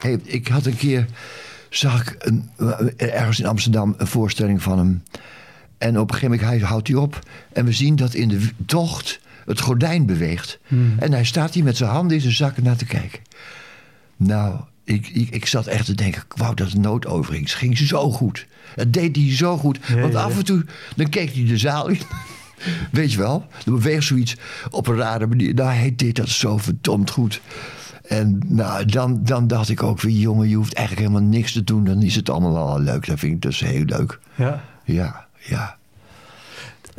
Hey, ik had een keer, zag ik een, ergens in Amsterdam een voorstelling van hem. En op een gegeven moment hij, houdt hij op. En we zien dat in de tocht het gordijn beweegt. En hij staat hier met zijn handen in zijn zakken naar te kijken. Nou, ik, ik, ik zat echt te denken, wauw, dat het noodoverging. Het ging zo goed. Het deed hij zo goed. Want af en toe, dan keek hij de zaal in. Weet je wel? Dan beweegt zoiets op een rare manier. Nou, hij deed dat zo verdomd goed. En nou, dan, dan dacht ik ook weer, jongen, je hoeft eigenlijk helemaal niks te doen. Dan is het allemaal al leuk. Dat vind ik dus heel leuk. Ja. Ja, ja.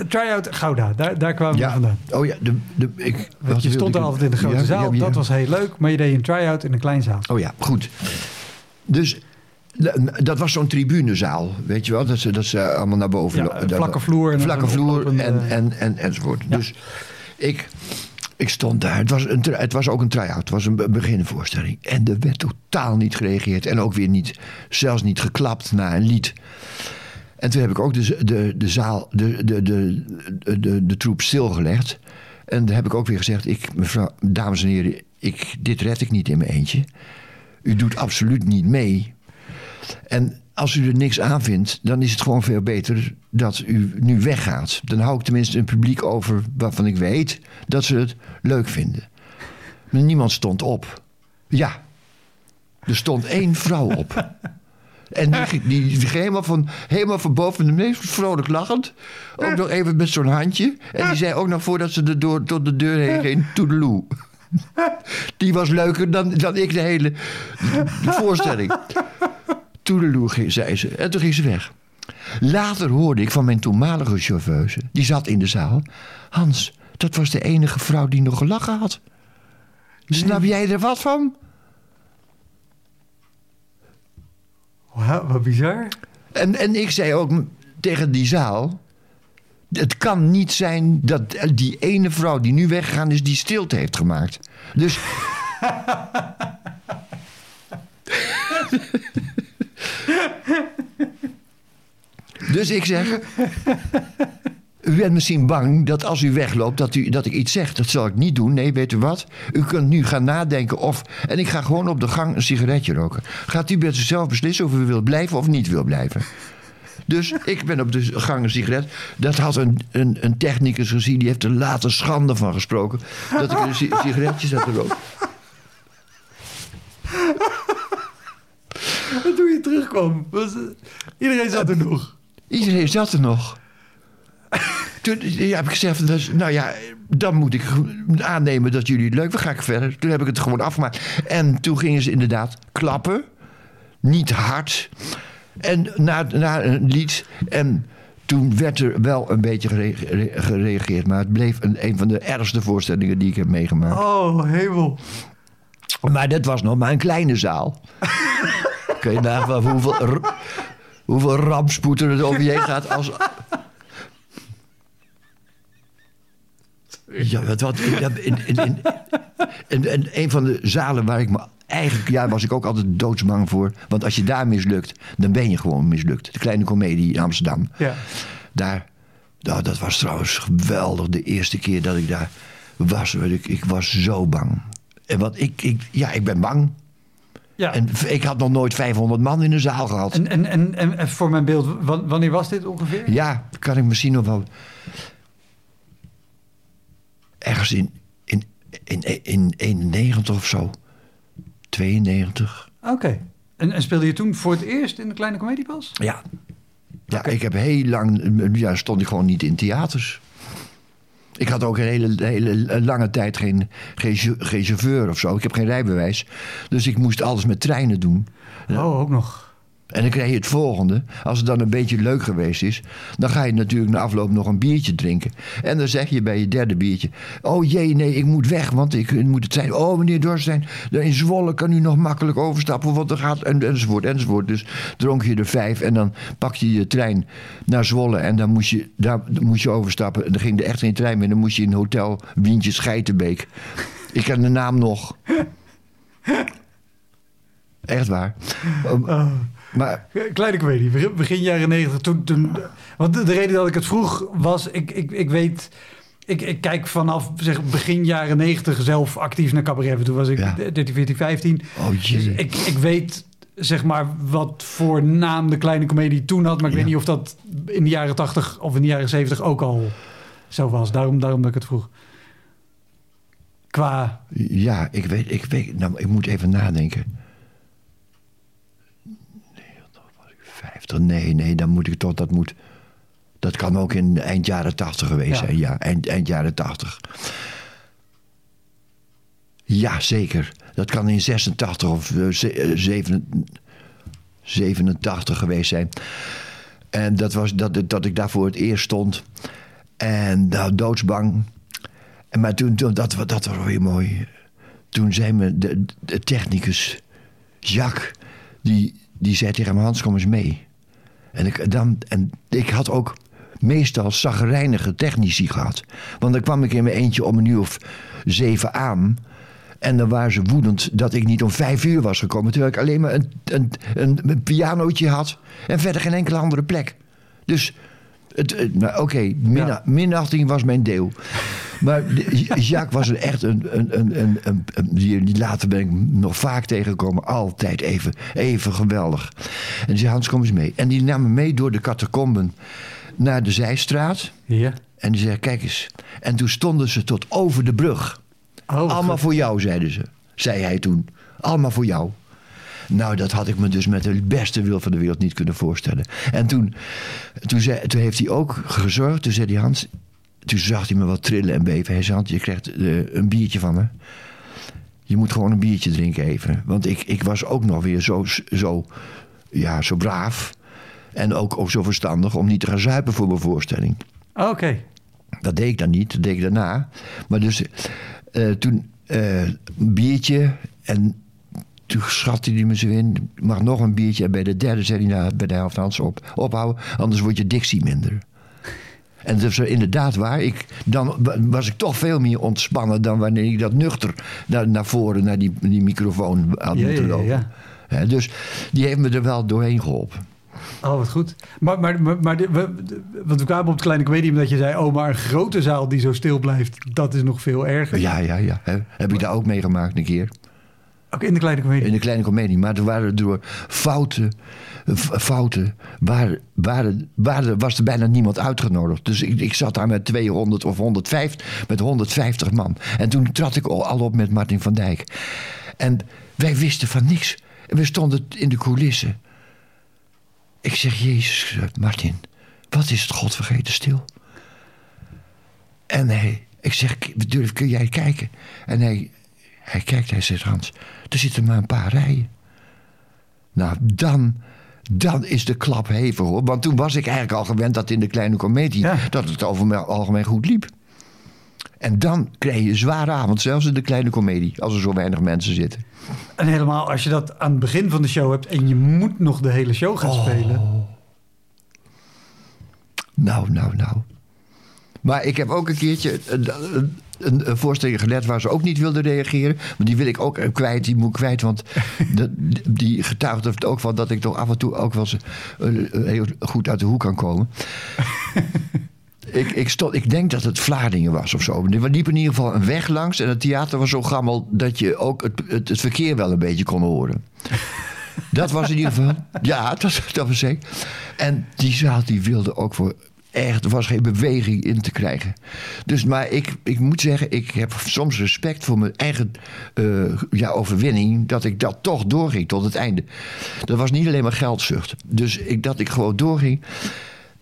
Try-out Gouda, daar, daar kwamen we vandaan. Oh ja, de, de, ik, Want je stond ik- er altijd in de grote Ja, zaal. ja. Dat was heel leuk. Maar je deed een try-out in een klein zaal. Oh ja, goed. Dus dat was zo'n tribunezaal, weet je wel? Dat ze, dat ze allemaal naar boven... Ja, vlakke vloer en Vlakke vloer en, en, en, enzovoort. Dus ik, ik stond daar. Het was, een, het was ook een try-out. Het was een be- beginvoorstelling. En er werd totaal niet gereageerd. En ook weer niet, zelfs niet geklapt na een lied. En toen heb ik ook de, de, de zaal, de, de, de, de, de, de troep stilgelegd. En daar heb ik ook weer gezegd: ik, mevrouw, dames en heren, ik, dit red ik niet in mijn eentje. U doet absoluut niet mee. En als u er niks aan vindt, dan is het gewoon veel beter dat u nu weggaat. Dan hou ik tenminste een publiek over waarvan ik weet dat ze het leuk vinden. Maar niemand stond op. Ja, er stond één vrouw op. En die, die, helemaal van, helemaal van boven de meest vrolijk lachend. Ook nog even met zo'n handje. En die zei ook nog voordat ze de door, tot de deur heen ging, toedeloe. Die was leuker dan, dan ik de hele voorstelling. Toedeloe, zei ze. En toen ging ze weg. Later hoorde ik van mijn toenmalige chauffeuse, die zat in de zaal. Hans, dat was de enige vrouw die nog gelachen had. Snap jij er wat van? Wauw, wat bizar. En, en ik zei ook tegen die zaal. Het kan niet zijn dat die ene vrouw die nu weggegaan is, die stilte heeft gemaakt. Dus. dus ik zeg. U bent misschien bang dat als u wegloopt, dat, u, dat ik iets zeg. Dat zal ik niet doen. Nee, weet u wat? U kunt nu gaan nadenken of... En ik ga gewoon op de gang een sigaretje roken. Gaat u met zichzelf beslissen of u wilt blijven of niet wil blijven. Dus ik ben op de gang een sigaret. Dat had een, een, een technicus gezien. Die heeft er later schande van gesproken. Dat ik een si- sigaretje zat te roken. En toen je terugkwam, iedereen zat er nog. Iedereen zat er nog. Toen heb ik gezegd, dus, nou ja, dan moet ik aannemen dat jullie het leuk vinden. Ga ik verder. Toen heb ik het gewoon afgemaakt. En toen gingen ze inderdaad klappen. Niet hard. En na, na een lied. En toen werd er wel een beetje gere- gereageerd. Maar het bleef een, een van de ergste voorstellingen die ik heb meegemaakt. Oh, hemel. Maar dat was nog maar een kleine zaal. Kun je nagaan hoeveel, hoeveel rampspoed er over je heen gaat als... Ja, wat, wat, in, in, in, in, een van de zalen waar ik me eigenlijk... Ja, was ik ook altijd doodsbang voor. Want als je daar mislukt, dan ben je gewoon mislukt. De Kleine Comedie in Amsterdam. Ja. Daar, nou, dat was trouwens geweldig. De eerste keer dat ik daar was, ik, ik was zo bang. En wat ik, ik, ja, ik ben bang. Ja. En ik had nog nooit 500 man in een zaal gehad. En, en, en, en, voor mijn beeld, wan- wanneer was dit ongeveer? Ja, kan ik misschien nog wel. Ergens in, in, in, in 91 of zo. 92. Oké. En, en speelde je toen voor het eerst in de Kleine Comediepas? Ja. Ja, ik heb heel lang. Ja, stond ik gewoon niet in theaters. Ik had ook een hele, hele lange tijd geen, geen, geen chauffeur of zo. Ik heb geen rijbewijs. Dus ik moest alles met treinen doen. Oh, ook nog. En dan krijg je het volgende. Als het dan een beetje leuk geweest is, dan ga je natuurlijk na afloop nog een biertje drinken. En dan zeg je bij je derde biertje: Oh jee, nee, ik moet weg, want ik moet het zijn. Oh, meneer Dorstein, in Zwolle kan u nog makkelijk overstappen, want er gaat. En, enzovoort, enzovoort. Dus dronk je er vijf en dan pak je je trein naar Zwolle. En dan moest je, daar moest je overstappen. En dan ging er echt geen trein meer. Dan moest je in hotel Wientje Scheitenbeek. Ik ken de naam nog. Echt waar. Maar Kleine comedie, begin, jaren negentig. Toen, toen, want de, de reden dat ik het vroeg was, ik, ik, ik weet... Ik, ik kijk vanaf zeg, begin jaren negentig zelf actief naar cabaret. Toen was ik Ja. 13, 14, 15. Oh Dus jee. ik, ik weet zeg maar wat voor naam de kleine comedie toen had. Maar ik Ja. weet niet of dat in de jaren 80 of in de jaren 70 ook al zo was. Daarom, daarom dat ik het vroeg. Qua... Ja, ik weet, ik weet. Nou, ik moet even nadenken. 50, nee, nee, dan moet ik toch, dat moet... Dat kan ook in eind jaren 80 geweest Ja. zijn, ja, eind, eind jaren 80. Ja, zeker. Dat kan in 86 of eh, ze- eh, zeven- 87 geweest zijn. En dat was dat, dat ik daar voor het eerst stond. En nou, doodsbang. En maar toen, toen dat, dat was weer mooi. Toen zei me de, de technicus, Jacques, die, die zei tegen me, Hans, kom eens mee. En ik, dan, en ik had ook meestal zagrijnige technici gehad. Want dan kwam ik in mijn eentje om een uur of zeven aan. En dan waren ze woedend dat ik niet om vijf uur was gekomen. Terwijl ik alleen maar een, een, een, een pianootje had. En verder geen enkele andere plek. Dus, nou, oké, min, Ja. minachting was mijn deel. Maar Jacques was er echt een... een, een, een, een- een- die, later ben ik nog vaak tegengekomen. Altijd even, even geweldig. En die zei, Hans, kom eens mee. En die nam me mee door de catacomben naar de Zijstraat. Ja. En die zei, kijk eens. En toen stonden ze tot over de brug. Oh, Allemaal voor jou, zeiden ze. Zei hij toen. Allemaal voor jou. Nou, dat had ik me dus met de beste wil van de wereld niet kunnen voorstellen. En toen, toen, zei, toen heeft hij ook gezorgd. Toen zei hij, Hans... Toen zag hij me wat trillen en beven. Hij zei, Hans, je krijgt eh, een biertje van me. Je moet gewoon een biertje drinken even. Want ik, ik was ook nog weer zo, zo, ja, zo braaf. En ook, ook zo verstandig om niet te gaan zuipen voor mijn voorstelling. Oké. Dat deed ik dan niet, dat deed ik daarna. Maar dus eh, toen eh, een biertje en toen schatte hij me zo in. Mag nog een biertje. En bij de derde zei hij nou, bij de helft Hans op, ophouden. Anders wordt je dictie minder. En dat is inderdaad waar. Ik, dan wa- was ik toch veel meer ontspannen dan wanneer ik dat nuchter naar, naar voren, naar die, die microfoon had Ja, moeten ja, ja, lopen. ja. Hè, dus die heeft me er wel doorheen geholpen. Oh, wat goed. Maar, maar, maar, we, want we kwamen op het kleine comedium dat je zei... oh, maar een grote zaal die zo stil blijft, dat is nog veel erger. Ja, ja, ja. Heb ik daar ook meegemaakt een keer. Ook in de kleine comedium. In de kleine komedie. Maar er waren door fouten, fouten waren, waren, waren, was er bijna niemand uitgenodigd. Dus ik, ik zat daar met 200 of 150, met 150 man. En toen trad ik al, op met Martin van Dijk. En wij wisten van niks. We stonden in de coulissen. Ik zeg, Jezus, Martin, wat is het godvergeten stil. En hij, ik zeg, durf, kun jij kijken? En hij, hij kijkt, hij zegt, Hans, er zitten maar een paar rijen. Nou, dan, dan is de klap hevig hoor. Want toen was ik eigenlijk al gewend dat in de kleine komedie... Ja. dat het over het algemeen goed liep. En dan krijg je een zware avond, zelfs in de kleine komedie... als er zo weinig mensen zitten. En helemaal als je dat aan het begin van de show hebt... en je moet nog de hele show gaan Oh. spelen. Nou, nou, nou. Maar ik heb ook een keertje een, een, een, voorstelling gelet waar ze ook niet wilden reageren. Maar die wil ik ook kwijt, die moet ik kwijt. Want die getuigt er ook van dat ik toch af en toe ook wel eens eh, heel goed uit de hoek kan komen. ik, ik, stond, ik denk dat het Vlaardingen was of zo. Er liep in ieder geval een weg langs. En het theater was zo gammel dat je ook het, het, het verkeer wel een beetje kon horen. Dat was in ieder geval. Ja, dat, dat was zeker. En die zaal die wilde ook voor. Echt, er was geen beweging in te krijgen. Dus, maar ik, ik moet zeggen, ik heb soms respect voor mijn eigen eh, ja, overwinning. Dat ik dat toch doorging tot het einde. Dat was niet alleen maar geldzucht. Dus ik, dat ik gewoon doorging.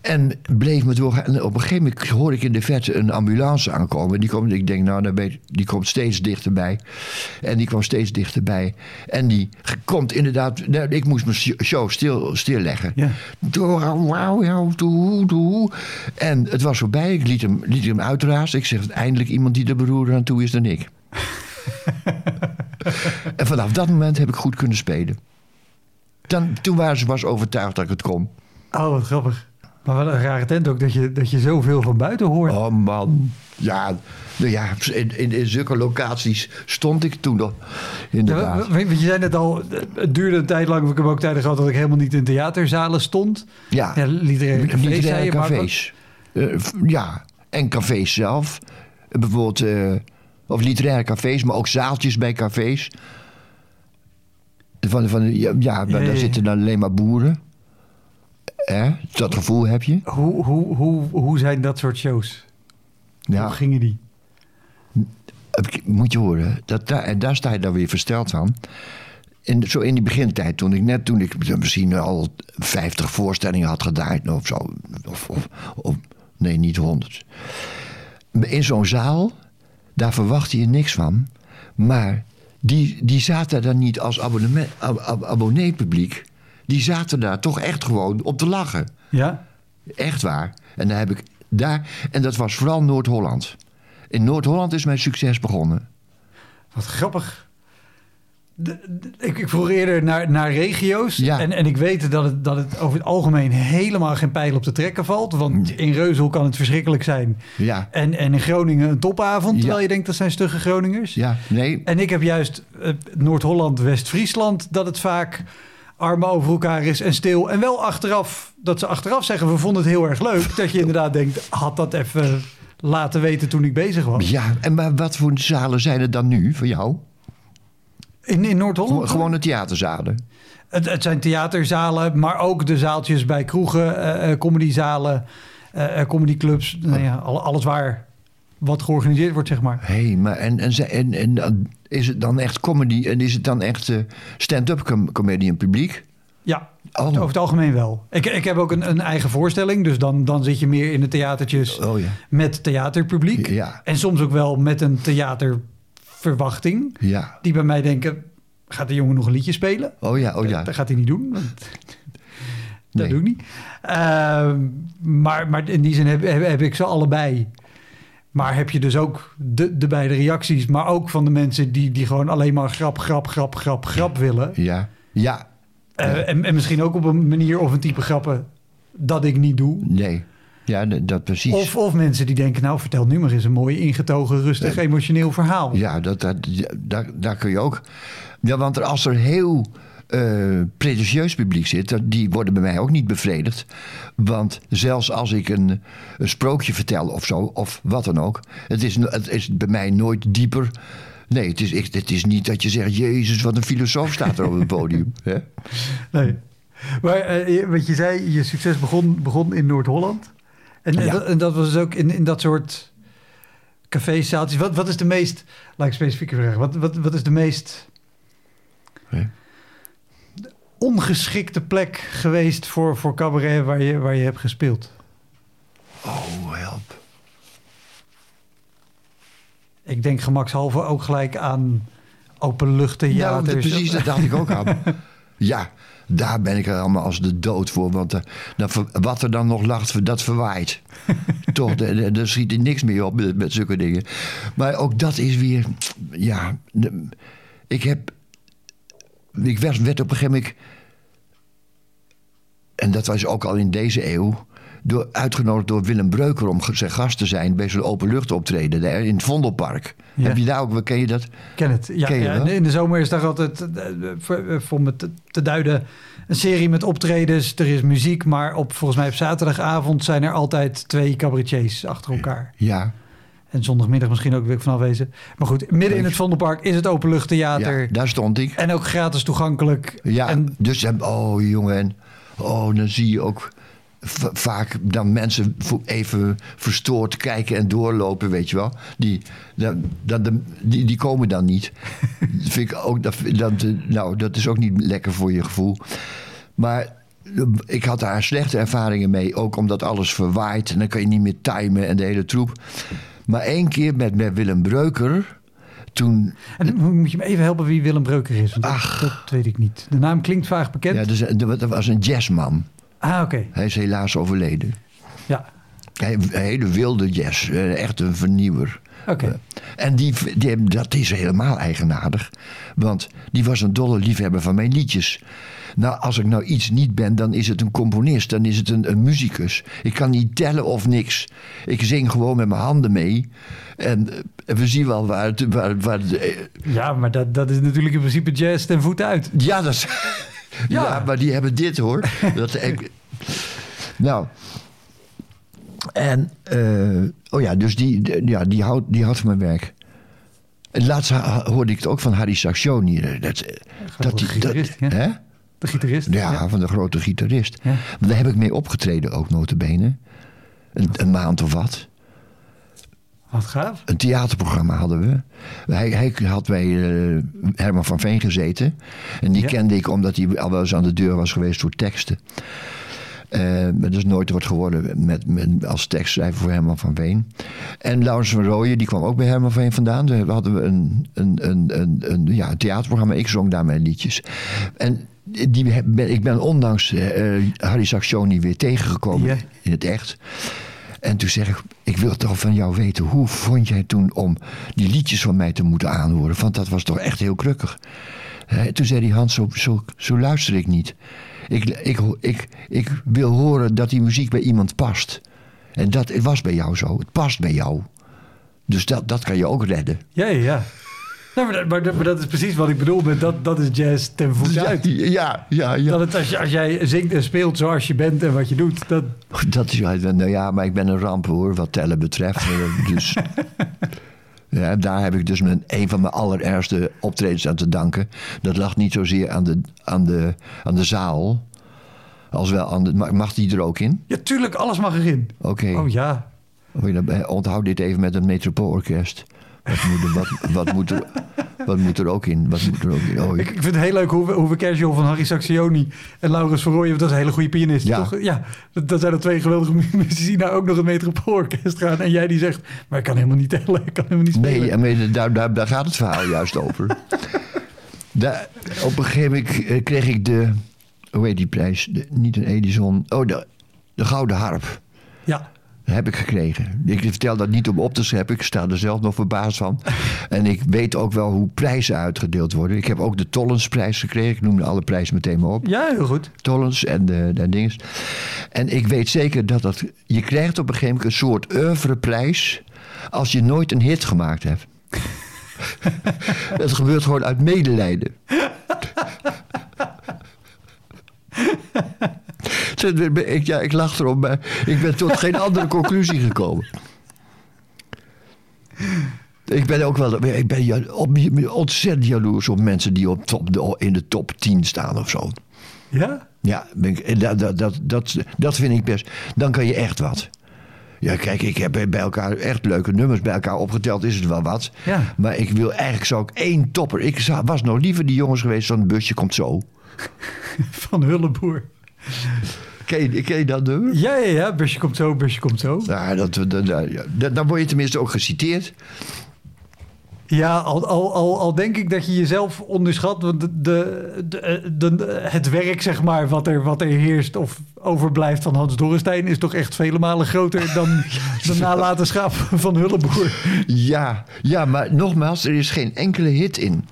En bleef me doorgaan. En op een gegeven moment hoorde ik in de verte een ambulance aankomen. Die, komt, ik denk, nou, die komt steeds dichterbij. En die kwam steeds dichterbij. En die komt inderdaad... nou, Ik moest mijn show stil, stilleggen. Ja. En het was voorbij. Ik liet hem, liet hem uitrazen. Ik zeg, eindelijk iemand die er beroerder aan toe is dan ik. en vanaf dat moment heb ik goed kunnen spelen. Dan, toen waren ze was overtuigd dat ik het kon. Oh, wat grappig. Maar wat een rare tent ook dat je, dat je zoveel van buiten hoort. Oh man. Ja, nou ja in, in, in zulke locaties stond ik toen nog. Ja, Inderdaad. want je zei net al, het duurde een tijd lang. Ik heb ook tijden gehad dat ik helemaal niet in theaterzalen stond. Ja, Ja, literaire cafés, literaire. Eh, ja, en cafés zelf. Bijvoorbeeld, eh, of literaire cafés, maar ook zaaltjes bij cafés. Van, van, ja, ja, Ja, ja, daar ja. zitten dan alleen maar boeren. Hè? Dat gevoel heb je. Hoe, hoe, hoe, hoe zijn dat soort shows? Ja. Hoe gingen die? Moet je horen, dat, daar, en daar sta je dan weer versteld van. in, zo in die begintijd, toen ik net, toen ik misschien al 50 voorstellingen had gedaan of zo. Of, of, of nee, niet 100. In zo'n zaal, daar verwacht je niks van. Maar die, die zaten daar niet als abonnee, ab, abonnee-publiek. Die zaten daar toch echt gewoon op te lachen. Ja? Echt waar. En daar heb ik daar. En dat was vooral Noord-Holland. In Noord-Holland is mijn succes begonnen. Wat grappig. De, de, ik, ik vroeg eerder naar, naar regio's. Ja. En, en ik weet dat het, dat het over het algemeen helemaal geen pijl op te trekken valt. Want in Reuzel kan het verschrikkelijk zijn. Ja, En, en in Groningen een topavond. Ja. Terwijl je denkt dat zijn stugge Groningers. ja, nee. En ik heb juist eh, Noord-Holland, West-Friesland, dat het vaak armen over elkaar is en stil. En wel achteraf, dat ze achteraf zeggen, we vonden het heel erg leuk. Dat je inderdaad denkt, had dat even laten weten toen ik bezig was. Ja, en maar wat voor zalen zijn er dan nu voor jou? In, in Noord-Holland? Gewoon- Gewone theaterzalen. Het, het zijn theaterzalen, maar ook de zaaltjes bij kroegen, eh, comedyzalen, eh, comedyclubs. Nou ja, al- alles waar wat georganiseerd wordt, zeg maar. Hé, hey, maar en, en, en, en is het dan echt comedy en is het dan echt eh, stand-up com comedian publiek? Ja, Oh. over het algemeen wel. Ik, ik heb ook een, een eigen voorstelling, dus dan, dan zit je meer in de theatertjes Oh ja. met theaterpubliek. Ja. En soms ook wel met een theaterverwachting. Ja. Die bij mij denken, gaat de jongen nog een liedje spelen? Oh ja, oh ja. Dat gaat hij niet doen. want Dat Nee. doe ik niet. Ehm, maar, maar in die zin heb, heb, heb ik ze allebei. Maar heb je dus ook de, de beide reacties, maar ook van de mensen die, die gewoon alleen maar grap, grap, grap, grap, grap willen. Ja. Ja. Eh, en, en misschien ook op een manier of een type grappen dat ik niet doe. Nee. Ja, dat precies. Of, of mensen die denken, nou vertel nu maar eens een mooi ingetogen, rustig, emotioneel verhaal. Ja, dat, dat, daar, daar kun je ook. Ja, want als er heel pretentieus publiek zit, die worden bij mij ook niet bevredigd. Want zelfs als ik een, een sprookje vertel of zo, of wat dan ook, het is, het is bij mij nooit dieper. Nee, het is, het is niet dat je zegt: Jezus, wat een filosoof staat er op het podium. Hè? Nee. Maar eh, wat je zei, je succes begon, begon in Noord-Holland. En, en dat, en dat was dus ook in, in dat soort cafés, zaaltjes. Wat, wat is de meest, laat ik specifieke vragen, wat, wat, wat is de meest? Ongeschikte plek geweest voor, voor cabaret waar je, waar je hebt gespeeld? Oh, help. Ik denk gemakshalve ook gelijk aan Nou, openluchttheaters. precies, dat dacht ik ook aan. Ja, daar ben ik er allemaal als de dood voor. Want eh, wat er dan nog lacht, dat verwaait. Toch, er schiet er niks meer op met, met zulke dingen. Maar ook dat is weer... Ja, de- ik heb... Ik werd, werd op een gegeven moment... En dat was ook al in deze eeuw... Door, uitgenodigd door Willem Breuker om zijn gast te zijn... bij zo'n openluchtoptreden daar in het Vondelpark. Ja. Heb je daar ook... Ken je dat? ken het. Ja, Ken je ja, wel? in de zomer is daar altijd, eh, voor, eh, voor me te, te duiden, een serie met optredens. Er is muziek, maar op, volgens mij op zaterdagavond zijn er altijd twee cabaretiers achter elkaar. Ja, En zondagmiddag misschien ook, wil ik vanaf wezen. Maar goed, midden in het Vondelpark is het openluchttheater. ja daar stond ik. En ook gratis toegankelijk. Ja, En dus dan- oh jongen, en oh, dan zie je ook vaak dan mensen even verstoord kijken en doorlopen, weet je wel. Die, dan, dan, die, die komen dan niet. dat vind ik ook, dat, dat, eh, nou, dat is ook niet lekker voor je gevoel. Maar eh, ik had daar slechte ervaringen mee, ook omdat alles verwaait en dan kan je niet meer timen en de hele troep. Maar één keer met, met Willem Breuker, toen En moet je me even helpen wie Willem Breuker is. Want dat, Ach. dat weet ik niet. De naam klinkt vaag bekend. ja, dus, dat was een jazzman. ah, oké. Hij is helaas overleden. Ja, Hij, een hele wilde jazz, eh, echt een vernieuwer. oké. Eh, En die, die, dat is helemaal eigenaardig. Want die was een dolle liefhebber van mijn liedjes. Nou, als ik nou iets niet ben, dan is het een componist. Dan is het een, een muzikus. Ik kan niet tellen of niks. Ik zing gewoon met mijn handen mee. En eh, we zien wel waar het... Waar, waar, het, eh, Ja, maar dat, dat is natuurlijk in principe jazz ten voet uit. ja, dat is, ja. Ja. maar die hebben dit hoor. Dat, ik, nou. En, eh, oh ja, dus die, ja, die, houdt, die houdt van mijn werk. En laatst hoorde ik het ook van Harry Saxioni. eh, Dat, dat, gitarist, ja. hè? De gitarist. Ja, van de grote gitarist. Ja. Daar heb ik mee opgetreden ook, notabene. Een, een maand of wat. Wat gaaf. Een theaterprogramma hadden we. Hij, hij had bij eh, Herman van Veen gezeten. En die Ja. kende ik omdat hij al wel eens aan de deur was geweest voor teksten. Maar dat is nooit wat geworden met, met, als tekstschrijver voor Herman van Veen. En Laurens van Rooyen, die kwam ook bij Herman van Veen vandaan. Daar hadden we een, een, een, een, een, ja, een theaterprogramma. Ik zong daar mijn liedjes. En die, ben, ik ben ondanks eh, Harry Saxioni weer tegengekomen in het echt. En toen zeg ik, ik wil toch van jou weten, hoe vond jij toen om die liedjes van mij te moeten aanhoren? Want dat was toch echt heel krukkig. Toen zei hij, Hans, zo, zo, zo luister ik niet. Ik, ik, ik, ik wil horen dat die muziek bij iemand past. En dat was bij jou zo. Het past bij jou. Dus dat, dat kan je ook redden. Ja, ja, Nou, maar, dat, maar, dat, maar dat is precies wat ik bedoel met dat, dat is jazz ten voeten Ja, uit. ja, ja. ja. Dat het, als, jij zingt en speelt zoals je bent en wat je doet, dat, Dat is, nou ja, maar ik ben een ramp hoor, wat tellen betreft. Eh, Dus, ja, daar heb ik dus mijn, een van mijn allerergste optredens aan te danken. Dat lag niet zozeer aan de, aan de, aan de zaal, als wel aan de... ma- Mag die er ook in? ja, tuurlijk, alles mag erin. Oké. Oh ja. Onthoud dit even met het Metropoolorkest. Wat moet, er, wat, wat, moet er, wat moet er ook in? Wat moet er ook in? Oh, Ik, ik vind het heel leuk hoe we, hoe we Casual van Harry Saxioni en Laurens van Rooyen, dat is een hele goede pianist, Ja. toch? Ja, dat, dat zijn er twee geweldige mu- muzici, nou ook nog het Metropoolorkest gaan. En jij die zegt, maar ik kan helemaal niet tellen, ik kan helemaal niet spelen. Nee, maar daar, daar, daar gaat het verhaal juist over. Daar, op een gegeven moment eh, kreeg ik de... Hoe heet die prijs? De- niet een Edison. Oh, de, de Gouden Harp. Ja, Heb ik gekregen. Ik vertel dat niet om op te scheppen. Ik sta er zelf nog verbaasd van. En ik weet ook wel hoe prijzen uitgedeeld worden. Ik heb ook de Tollensprijs gekregen. Ik noemde alle prijzen meteen maar op. ja heel goed. Tollens en de, de dinges. En ik weet zeker dat dat... Je krijgt op een gegeven moment een soort oeuvreprijs... als je nooit een hit gemaakt hebt. Het gebeurt gewoon uit medelijden. Ik, ja, ik lach erom, maar ik ben tot geen andere conclusie gekomen. Ik ben ook wel ik ben ontzettend jaloers op mensen die op top, in de top 10 staan of zo. Ja? Ja, dat, dat, dat, dat, dat vind ik best. Dan kan je echt wat. Ja, kijk, ik heb bij elkaar echt leuke nummers bij elkaar opgeteld. Is het wel wat. Ja. Maar ik wil eigenlijk zou ik één topper. Ik was nog liever die jongens geweest van het busje komt zo. Van Hulleboer. Ken je, ken je dat nummer? Ja, ja, ja, busje komt zo, busje komt zo. Ja, dat, dat, dat- dan word je tenminste ook geciteerd. Ja, al, al, al, al denk ik dat je jezelf onderschat. Want de, de, de, het werk, zeg maar, wat er, wat er heerst of overblijft van Hans Dorrestein... is toch echt vele malen groter dan de nalatenschap van Hulleboer. Ja, ja, maar nogmaals, er is geen enkele hit in.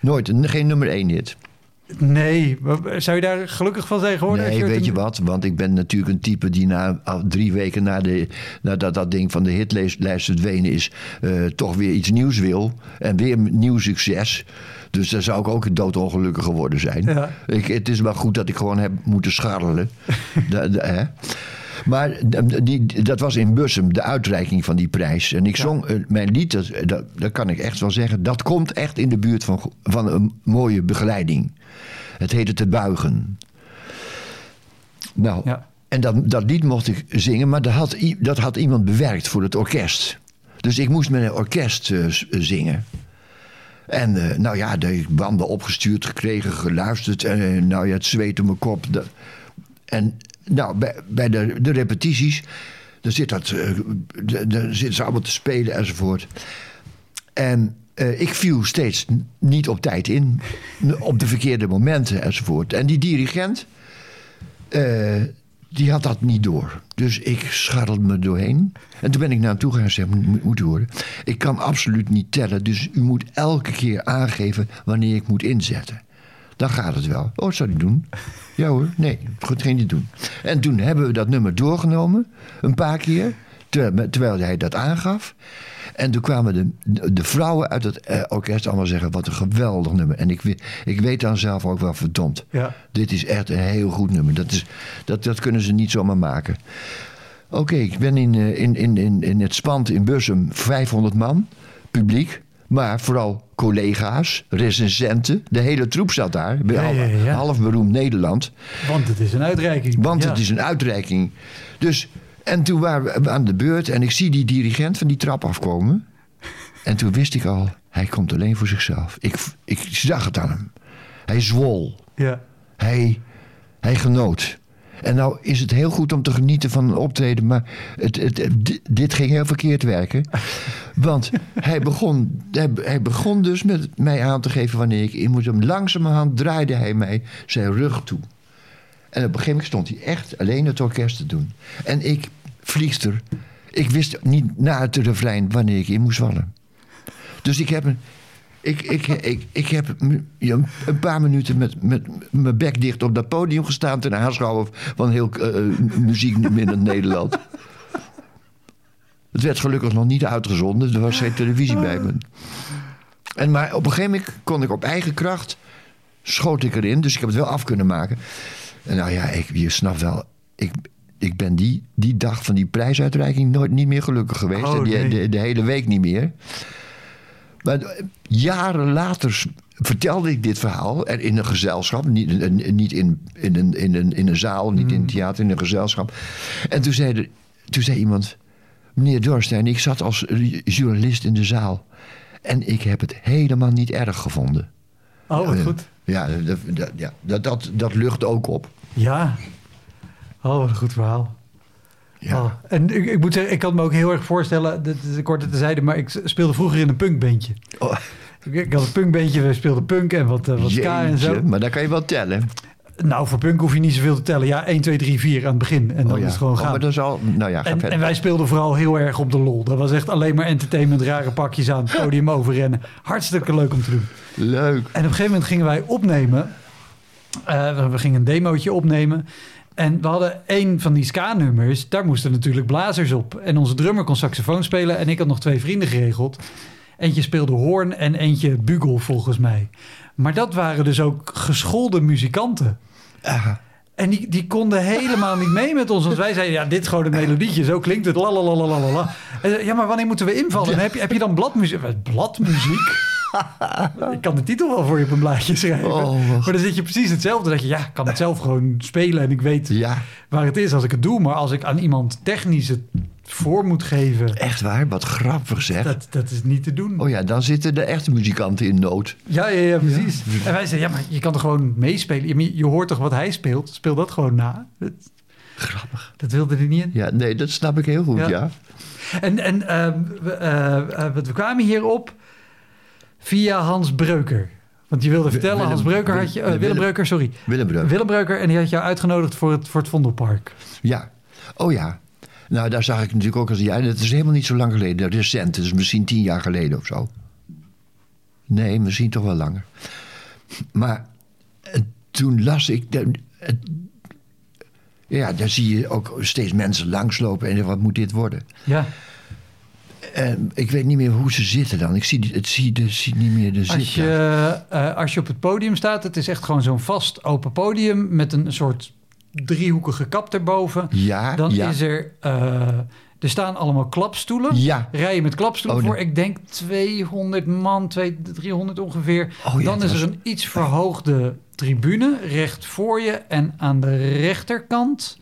Nooit, een- geen nummer één hit. Nee, zou je daar gelukkig van zijn geworden? Nee, weet je wat? Want ik ben natuurlijk een type die na drie weken na de, nadat dat ding van de hitlijst verdwenen is, eh, toch weer iets nieuws wil. En weer nieuw succes. Dus daar zou ik ook doodongelukkig geworden zijn. Ja. Ik, het is wel goed dat ik gewoon heb moeten scharrelen. Hè? Maar d- die, dat was in Bussum, de uitreiking van die prijs. En ik zong eh, mijn lied, dat, dat, dat kan ik echt wel zeggen... dat komt echt in de buurt van, van een mooie begeleiding. Het heette Te Buigen. Nou, Ja. en dat, dat lied mocht ik zingen, maar dat had, dat had iemand bewerkt voor het orkest. Dus ik moest met een orkest eh, s- zingen. En eh, nou ja, de banden opgestuurd gekregen, geluisterd. En eh, nou ja, het zweet op mijn kop. En nou, bij, bij de, de repetities, dan zit dat, eh, de- zitten ze allemaal te spelen enzovoort. En eh, ik viel steeds niet op tijd in, op de verkeerde momenten enzovoort. En die dirigent, eh, die had dat niet door. Dus ik scharrelde me doorheen. En toen ben ik naar hem toe gegaan en zei, moet, moet u horen. Ik kan absoluut niet tellen, dus u moet elke keer aangeven wanneer ik moet inzetten. Dan gaat het wel. Oh, zou hij doen? Ja hoor, nee, goed, ging niet doen. En toen hebben we dat nummer doorgenomen, een paar keer, terwijl, terwijl hij dat aangaf. En toen kwamen de, de, vrouwen uit het eh, orkest allemaal zeggen, wat een geweldig nummer. En ik, ik weet dan zelf ook wel verdomd. Ja. Dit is echt een heel goed nummer. Dat, is, dat, dat kunnen ze niet zomaar maken. Oké, ik ben in, eh, in, in, in, in het spand in Bussum 500 man, publiek. Maar vooral collega's, recensenten. De hele troep zat daar. Bij Ja, half, ja, ja. half beroemd Nederland. Want het is een uitreiking. Want het is een uitreiking. Dus, En toen waren we aan de beurt en ik zie die dirigent van die trap afkomen. En toen wist ik al, hij komt alleen voor zichzelf. Ik, ik zag het aan hem. Hij zwol. Ja. Hij, hij genoot. En nou is het heel goed om te genieten van een optreden, maar het, het, het- di- dit ging heel verkeerd werken. Want hij begon, hij, hij begon dus met mij aan te geven wanneer ik in moest. En Langzamerhand draaide hij mij zijn rug toe. En op een gegeven moment stond hij echt alleen het orkest te doen. En ik, vliegster, ik wist niet na het refrein wanneer ik in moest vallen. Dus ik heb een. Ik, ik, ik, ik heb een paar minuten met, met mijn bek dicht op dat podium gestaan... ten aanschouwen van heel eh, muziek in Nederland. Het werd gelukkig nog niet uitgezonden. Er was geen televisie bij me. En maar op een gegeven moment kon ik op eigen kracht... schoot ik erin, dus ik heb het wel af kunnen maken. En nou ja, ik, je snapt wel... Ik, ik ben die, die dag van die prijsuitreiking nooit niet meer gelukkig geweest. Oh, en die, de, de hele week niet meer. Maar eh, jaren later vertelde ik dit verhaal er in een gezelschap. Niet, eh, niet in, in, een, in, een, in een zaal, niet in een theater, in een gezelschap. En toen zei, er, toen zei iemand... Meneer Dorstein, ik zat als eh, journalist in de zaal. En ik heb het helemaal niet erg gevonden. Oh, wat Ja, goed. Ja, dat, dat, dat, dat lucht ook op. Ja. Oh, wat een goed verhaal. Ja. Oh, En ik, ik moet zeggen, ik kan me ook heel erg voorstellen, dit is een korte tezijde, maar ik speelde vroeger in een punkbandje. Oh, Ik, ik had een punkbandje, we speelden punk en wat, eh, wat ska en zo. maar dan kan je wel tellen. Nou, voor punk hoef je niet zoveel te tellen. Ja, 1, 2, 3, 4 aan het begin. En dan oh, ja. is het gewoon Oh, gaan. maar dat is al... Nou ja, en, en wij speelden vooral heel erg op de lol. Dat was echt alleen maar entertainment, rare pakjes aan, het podium overrennen. Hartstikke leuk om te doen. Leuk. En op een gegeven moment gingen wij opnemen. Eh, we gingen een demootje opnemen. En we hadden één van die ska-nummers. Daar moesten natuurlijk blazers op. En onze drummer kon saxofoon spelen. En ik had nog twee vrienden geregeld. Eentje speelde hoorn en eentje bugel volgens mij. Maar dat waren dus ook geschoolde muzikanten. En die, die konden helemaal niet mee met ons. Want wij zeiden, ja, dit is gewoon een melodietje. Zo klinkt het. Eh, Ja, maar wanneer moeten we invallen? En heb, je, heb je dan bladmuziek? Bladmuziek? ik kan de titel wel voor je op een blaadje schrijven. Oh, maar dan zit je precies hetzelfde. Dat je, ja, ik kan het zelf gewoon spelen. En ik weet ja, waar het is als ik het doe. Maar als ik aan iemand technisch het voor moet geven... echt waar. Wat grappig zeg. Dat, dat is niet te doen. Oh ja, dan zitten de echte muzikanten in nood. Ja, ja, ja, precies. En wij zeiden, ja, maar je kan toch gewoon meespelen? Je, je hoort toch wat hij speelt? Speel dat gewoon na. Dat, Grappig. dat wilde er niet in. Ja, nee, dat snap ik heel goed, Ja. ja. En, en ehm, we, eh, eh, we kwamen hierop via Hans Breuker. Want je wilde vertellen, Willem- Hans Breuker had je... eh, Willem- Willem Breuker, sorry. Willem Breuk. Willem Breuker en die had jou uitgenodigd voor het, voor het Vondelpark. Ja. Oh ja. Nou, daar zag ik natuurlijk ook als... Ja, dat is helemaal niet zo lang geleden. Recent. Dat is misschien tien jaar geleden of zo. Nee, misschien toch wel langer. Maar eh, toen las ik... de- het- ja, daar zie je ook steeds mensen langslopen en wat moet dit worden? Ja. En ik weet niet meer hoe ze zitten dan. Ik zie, het zie, de, zie niet meer de Als je, eh, als je op het podium staat, het is echt gewoon zo'n vast open podium met een soort driehoekige kap erboven. Ja, Dan ja. is er, eh, er staan allemaal klapstoelen. Ja. Rijen met klapstoelen Oh, voor, ik denk 200 man, 200, 300 ongeveer. Oh ja, dan is er een iets verhoogde tribune recht voor je. En aan de rechterkant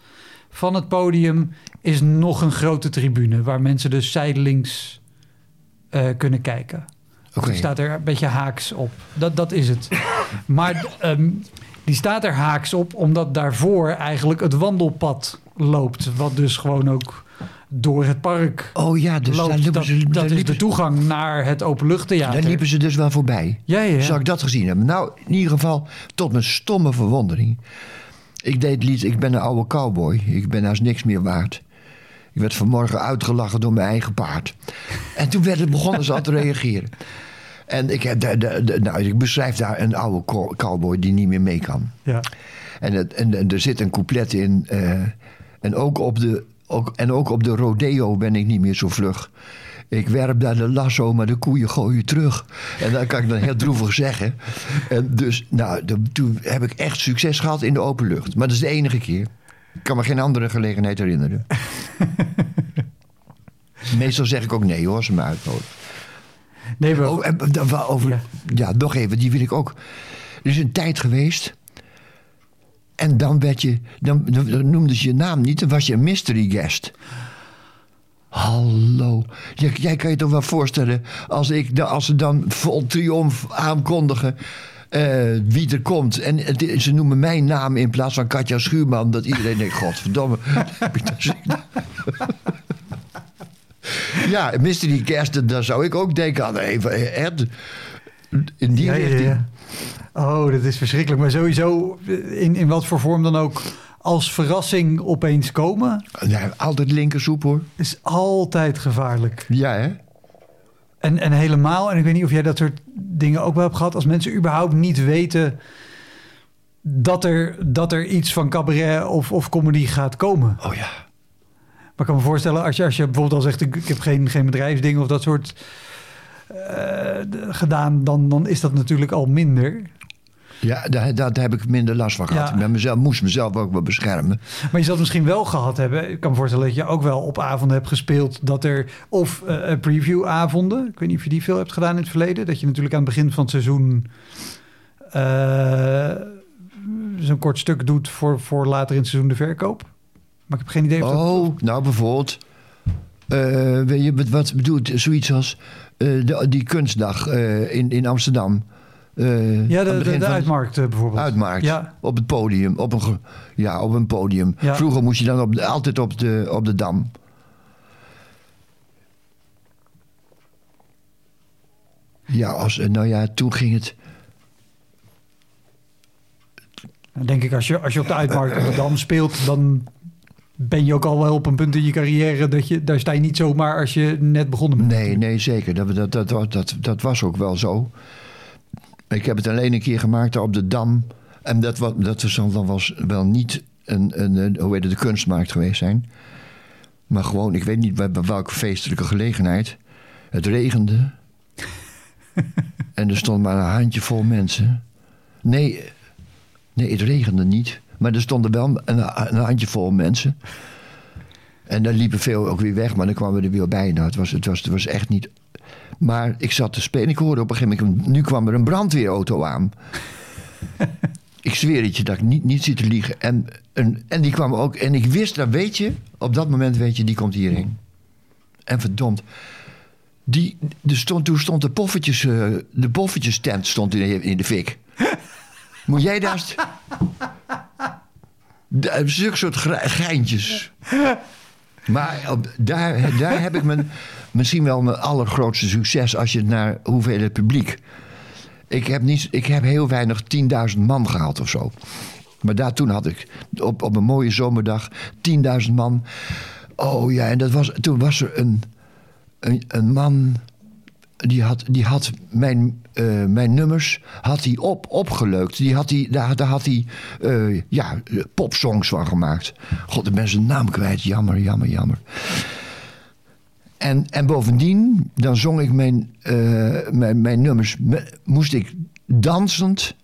van het podium is nog een grote tribune... waar mensen dus zijdelings eh, kunnen kijken. Oké. Die staat er een beetje haaks op. Dat, dat is het. maar ehm, die staat er haaks op omdat daarvoor eigenlijk het wandelpad loopt. Wat dus gewoon ook door het park Oh ja, dus daar liepen Dat, ze, dat daar is de toegang naar het openluchttheater. Daar liepen ze dus wel voorbij. Ja, ja. Zou ik dat gezien hebben? Nou, in ieder geval, tot mijn stomme verwondering. Ik deed lied, ik ben een oude cowboy. Ik ben haast niks meer waard. Ik werd vanmorgen uitgelachen door mijn eigen paard. En toen werd het, begonnen ze al te reageren. En ik, heb de, de, de- nou, ik beschrijf daar een oude co- cowboy die niet meer mee kan. Ja. En, het, en, en er zit een couplet in. eh, en, ook op de, ook, en ook op de rodeo ben ik niet meer zo vlug. Ik werp daar de lasso, maar de koeien gooien terug. En dat kan ik dan heel droevig zeggen. En dus, nou, de- toen heb ik echt succes gehad in de open lucht. Maar dat is de enige keer. Ik kan me geen andere gelegenheid herinneren. Meestal zeg ik ook nee hoor, ze me uitnodigen. Nee, maar, Oh, dan wel over, Ja. ja. nog even, die wil ik ook. Er is een tijd geweest. En dan werd je, dan, dan noemden ze je naam niet, dan was je een mystery guest. Hallo. Jij, jij kan je toch wel voorstellen, als, ik, de- als ze dan vol triomf aankondigen eh, wie er komt. En het- ze noemen mijn naam in plaats van Katja Schuurman. Dat iedereen denkt, godverdomme. heb ik dat zin in?" ja, mystery guest, daar zou ik ook denken aan. Even, echt, in die Ja, ja, richting. ja. Oh, dat is verschrikkelijk. Maar sowieso, in, in wat voor vorm dan ook, als verrassing opeens komen, Ja, altijd linkersoep hoor. is altijd gevaarlijk. Ja, hè? En, en helemaal, en ik weet niet of jij dat soort dingen ook wel hebt gehad, als mensen überhaupt niet weten dat er, dat er iets van cabaret of, of comedy gaat komen. Oh ja. Maar ik kan me voorstellen, als je, als je bijvoorbeeld al zegt, ik, ik heb geen, geen bedrijfsding of dat soort d- gedaan, dan, dan is dat natuurlijk al minder. Ja, daar, daar heb ik minder last van gehad. Ja. Ik mezelf, moest mezelf ook wel beschermen. Maar je zal het misschien wel gehad hebben. Ik kan me voorstellen dat je ook wel op avonden hebt gespeeld dat er of eh preview-avonden. Ik weet niet of je die veel hebt gedaan in het verleden. Dat je natuurlijk aan het begin van het seizoen eh, zo'n kort stuk doet voor, voor later in het seizoen de verkoop. Maar ik heb geen idee of dat... Oh, nou bijvoorbeeld. eh, weet je wat- bedoelt zoiets als eh, de, die kunstdag eh, in, in Amsterdam? Eh, Ja, de, de, uitmarkt eh, bijvoorbeeld. Uitmarkt. Ja. Op het podium. Op een, ja, op een podium. Ja. Vroeger moest je dan op de- altijd op de, op de dam. Ja, als, nou ja, toen ging het. Denk ik, als je, als je op de uitmarkt op de Dam speelt, dan ben je ook al wel op een punt in je carrière dat je, daar sta je niet zomaar als je net begonnen bent. Nee, nee, zeker. Dat, dat, dat, dat, dat was ook wel zo. Ik heb het alleen een keer gemaakt op de Dam. En dat, wa- dat was dan was wel niet een, een, hoe heet de kunstmarkt geweest zijn. Maar gewoon, ik weet niet bij, bij welke feestelijke gelegenheid. Het regende. en er stond maar een handjevol mensen. Nee, nee, het regende niet. Maar er stonden wel een, een handjevol mensen. En dan liepen veel ook weer weg, maar dan kwamen we er weer bij. Nou, het was, het was, het was echt niet. Maar ik zat te spelen. Ik hoorde op een gegeven moment. Nu kwam er een brandweerauto aan. ik zweer het je dat ik niet, niet zit te liegen. En, en, en die kwam ook. En ik wist, dat weet je. Op dat moment weet je, die komt hierheen. En verdomd. Die, er stond, toen stond de poffertjes. eh, de poffertjes tent stond in de, in de fik. Moet jij daar. Zulke soort geintjes. Maar daar, daar heb ik mijn, misschien wel mijn allergrootste succes als je naar hoeveelheid publiek. Ik heb, niet, ik heb heel weinig 10.000 man gehaald of zo. Maar daar toen had ik op, op een mooie zomerdag 10.000 man. Oh ja, en dat was, toen was er een, een, een man. Die had, die had mijn, eh, mijn nummers had hij op, opgeleukt. Die had hij, daar, daar had hij eh, ja, popsongs van gemaakt. God, ik ben zijn naam kwijt. Jammer, jammer, jammer. En, en bovendien, dan zong ik mijn, eh, mijn, mijn nummers. me- Moest ik dansend.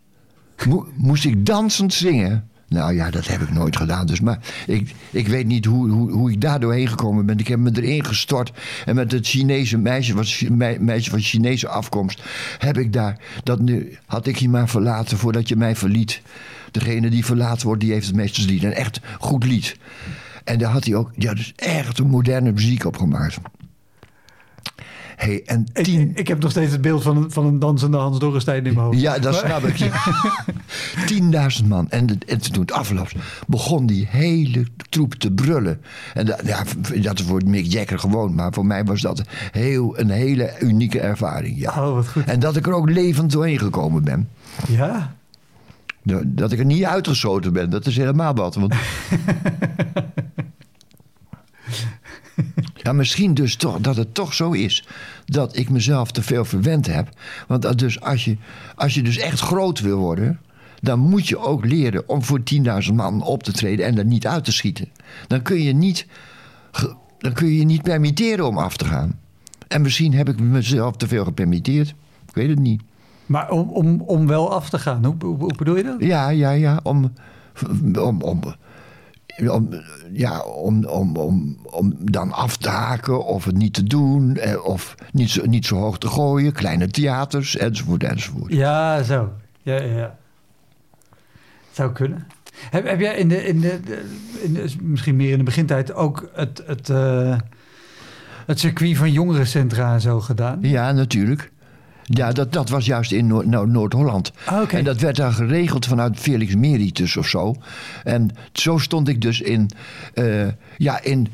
mo- moest ik dansend zingen. Nou ja, dat heb ik nooit gedaan. Dus, maar ik, ik weet niet hoe, hoe, hoe ik daar doorheen gekomen ben. Ik heb me erin gestort. En met het Chinese meisje, me- meisje van Chinese afkomst, heb ik daar. Dat nu had ik je maar verlaten voordat je mij verliet. Degene die verlaten wordt, die heeft het meeste lied. Een echt goed lied. En daar had hij ook ja, dus echt een moderne muziek op gemaakt. Hey, en Ik, tien, ik heb nog steeds het beeld van een, van een dansende Hans Dorrestein in mijn hoofd. ja, dat snap ik. ja. 10.000 man. En, de- en toen het afloopt, begon die hele troep te brullen. En dat, ja, dat is voor Mick Jagger gewoon. Maar voor mij was dat heel, een hele unieke ervaring. Ja. Oh, wat goed. En dat ik er ook levend doorheen gekomen ben. Ja, Dat- Dat ik er niet uitgeschoten ben, dat is helemaal wat. Want... ja, misschien dus toch dat het toch zo is dat ik mezelf te veel verwend heb. Want dus als, je, als je dus echt groot wil worden, dan moet je ook leren om voor 10.000 man op te treden en er niet uit te schieten. Dan kun je niet, dan kun je je niet permitteren om af te gaan. En misschien heb ik mezelf te veel gepermitteerd. Ik weet het niet. maar om, om, om wel af te gaan, hoe, hoe, hoe bedoel je dat? Ja, ja, ja. Om, om, om, om, ja, om, om, om, om dan af te haken of het niet te doen. eh, Of niet zo, niet zo hoog te gooien. Kleine theaters, enzovoort, enzovoort. Ja, zo. Ja, ja. Zou kunnen. Heb, heb jij in de, in de, de- in de- misschien meer in de begintijd ook het, het, eh, het circuit van jongerencentra en zo gedaan? Ja, natuurlijk. Ja, dat, dat was juist in Noord- nou, Noord-Holland. Ah. En dat werd dan geregeld vanuit Felix Meritus of zo. En zo stond ik dus in, eh, ja, in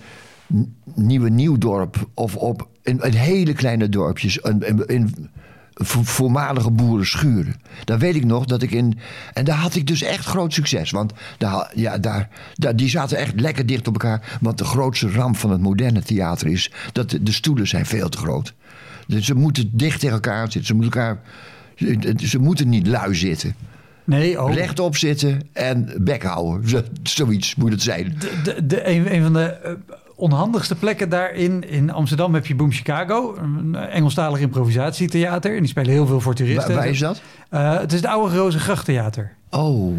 Nieuwe Nieuwdorp of op in, in hele kleine dorpjes. In, in, in vo- voormalige boerenschuren. Daar weet ik nog dat ik in. En daar had ik dus echt groot succes. Want daar, ja, daar, daar, die zaten echt lekker dicht op elkaar. Want de grootste ramp van het moderne theater is dat de, de stoelen zijn veel te groot. Dus ze moeten dicht tegen elkaar zitten. Ze moeten, elkaar, ze, ze moeten niet lui zitten. Nee, oh. Rechtop zitten en bek houden. Zo- Zoiets moet het zijn. De, de, de, een, een van de eh, onhandigste plekken daarin in Amsterdam heb je Boom Chicago, een Engelstalig improvisatietheater. En die spelen heel veel voor toeristen. Waar, waar is dat? Eh, het is het oude Rozengrachttheater. Oh,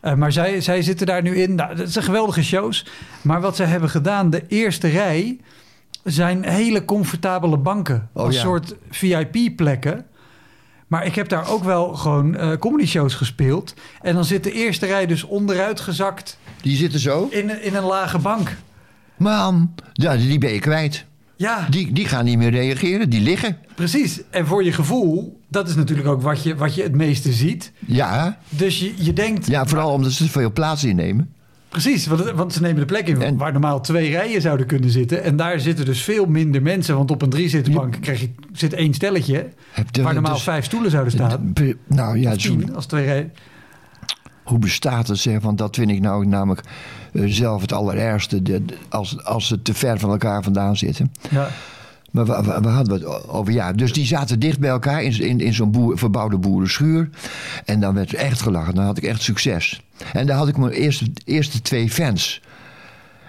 Eh, maar zij, zij zitten daar nu in. Nou, dat zijn geweldige shows. Maar wat ze hebben gedaan, de eerste rij zijn hele comfortabele banken. Oh, als ja. soort VIP-plekken. Maar ik heb daar ook wel gewoon eh comedy shows gespeeld. En dan zit de eerste rij dus onderuit gezakt die zitten zo. in, in een lage bank. Man, ja, die ben je kwijt. Ja, Die, die gaan niet meer reageren, die liggen. precies. En voor je gevoel, dat is natuurlijk ook wat je, wat je het meeste ziet. Ja, Dus je, je denkt, ja vooral omdat ze veel plaats innemen. Precies, want, want ze nemen de plek in En- waar normaal twee rijen zouden kunnen zitten. En daar zitten dus veel minder mensen. Want op een driezitterbank krijg je, zit één stelletje. Waar normaal dus- vijf stoelen zouden staan. Be- Nou ja, zo- Tien als twee rijen. hoe bestaat het? Zeg, want dat vind ik nou namelijk eh, zelf het allerergste. de- de- als, als ze te ver van elkaar vandaan zitten. Ja. Maar waar, waar- waar hadden we het over? Ja, dus die zaten dicht bij elkaar in, in, in zo'n boer, verbouwde boerenschuur. En dan werd er echt gelachen. Dan had ik echt succes. En daar had ik mijn eerste, eerste twee fans.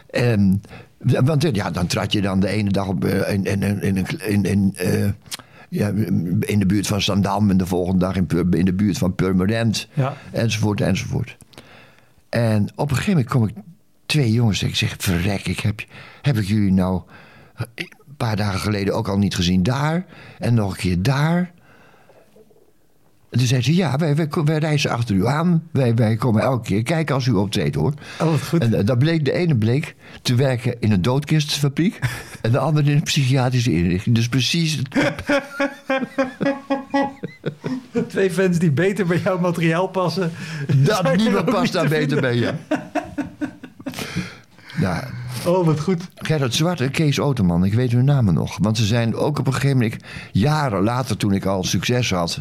En, want eh, ja, dan trad je dan de ene dag op, eh, in, in, in, in, in, eh, ja, in de buurt van Zandam... en de volgende dag in, in de buurt van Purmerend. Ja. Enzovoort, enzovoort. En op een gegeven moment kom ik twee jongens tegen. Ik zeg, verrek, ik heb, heb ik jullie nou een paar dagen geleden ook al niet gezien daar. En nog een keer daar. En toen zei ze, ja, wij, wij, wij reizen achter u aan. Wij, wij komen elke keer kijken als u optreedt, hoor. Oh, goed. En eh, dat bleek, de ene bleek te werken in een doodkistfabriek... en de andere in een psychiatrische inrichting. Dus precies... Twee fans die beter bij jouw materiaal passen. Dat niemand past daar te beter bij, ja. Nou, Oh, wat goed. Gerrit Zwart en Kees Oterman, ik weet hun namen nog. Want ze zijn ook op een gegeven moment, jaren later toen ik al succes had...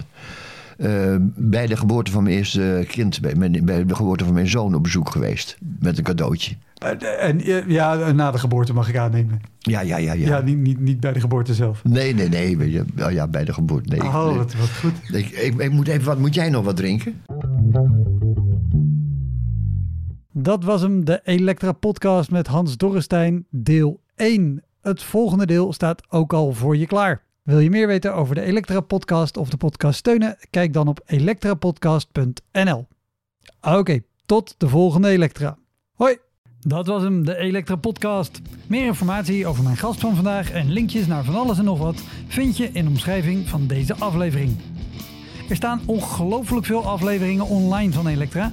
eh, bij de geboorte van mijn eerste kind, bij, mijn- bij de geboorte van mijn zoon op bezoek geweest. Met een cadeautje. Eh, En eh, ja, na de geboorte mag ik aannemen. Ja, ja, ja. Ja, ja. niet, niet, niet bij de geboorte zelf. Nee, nee, nee. je, wel, Ja, bij de geboorte. Nee, Oh, nee. wat, wat goed. Ik, ik, ik moet even wat, moet jij nog wat drinken? Dat was hem, de Elektra Podcast met Hans Dorrestein, deel 1. Het volgende deel staat ook al voor je klaar. Wil je meer weten over de Elektra Podcast of de podcast steunen? Kijk dan op elektrapodcast.nl. Oké, tot de volgende Elektra. Hoi! Dat was hem, de Elektra Podcast. Meer informatie over mijn gast van vandaag en linkjes naar van alles en nog wat vind je in de omschrijving van deze aflevering. Er staan ongelooflijk veel afleveringen online van Elektra.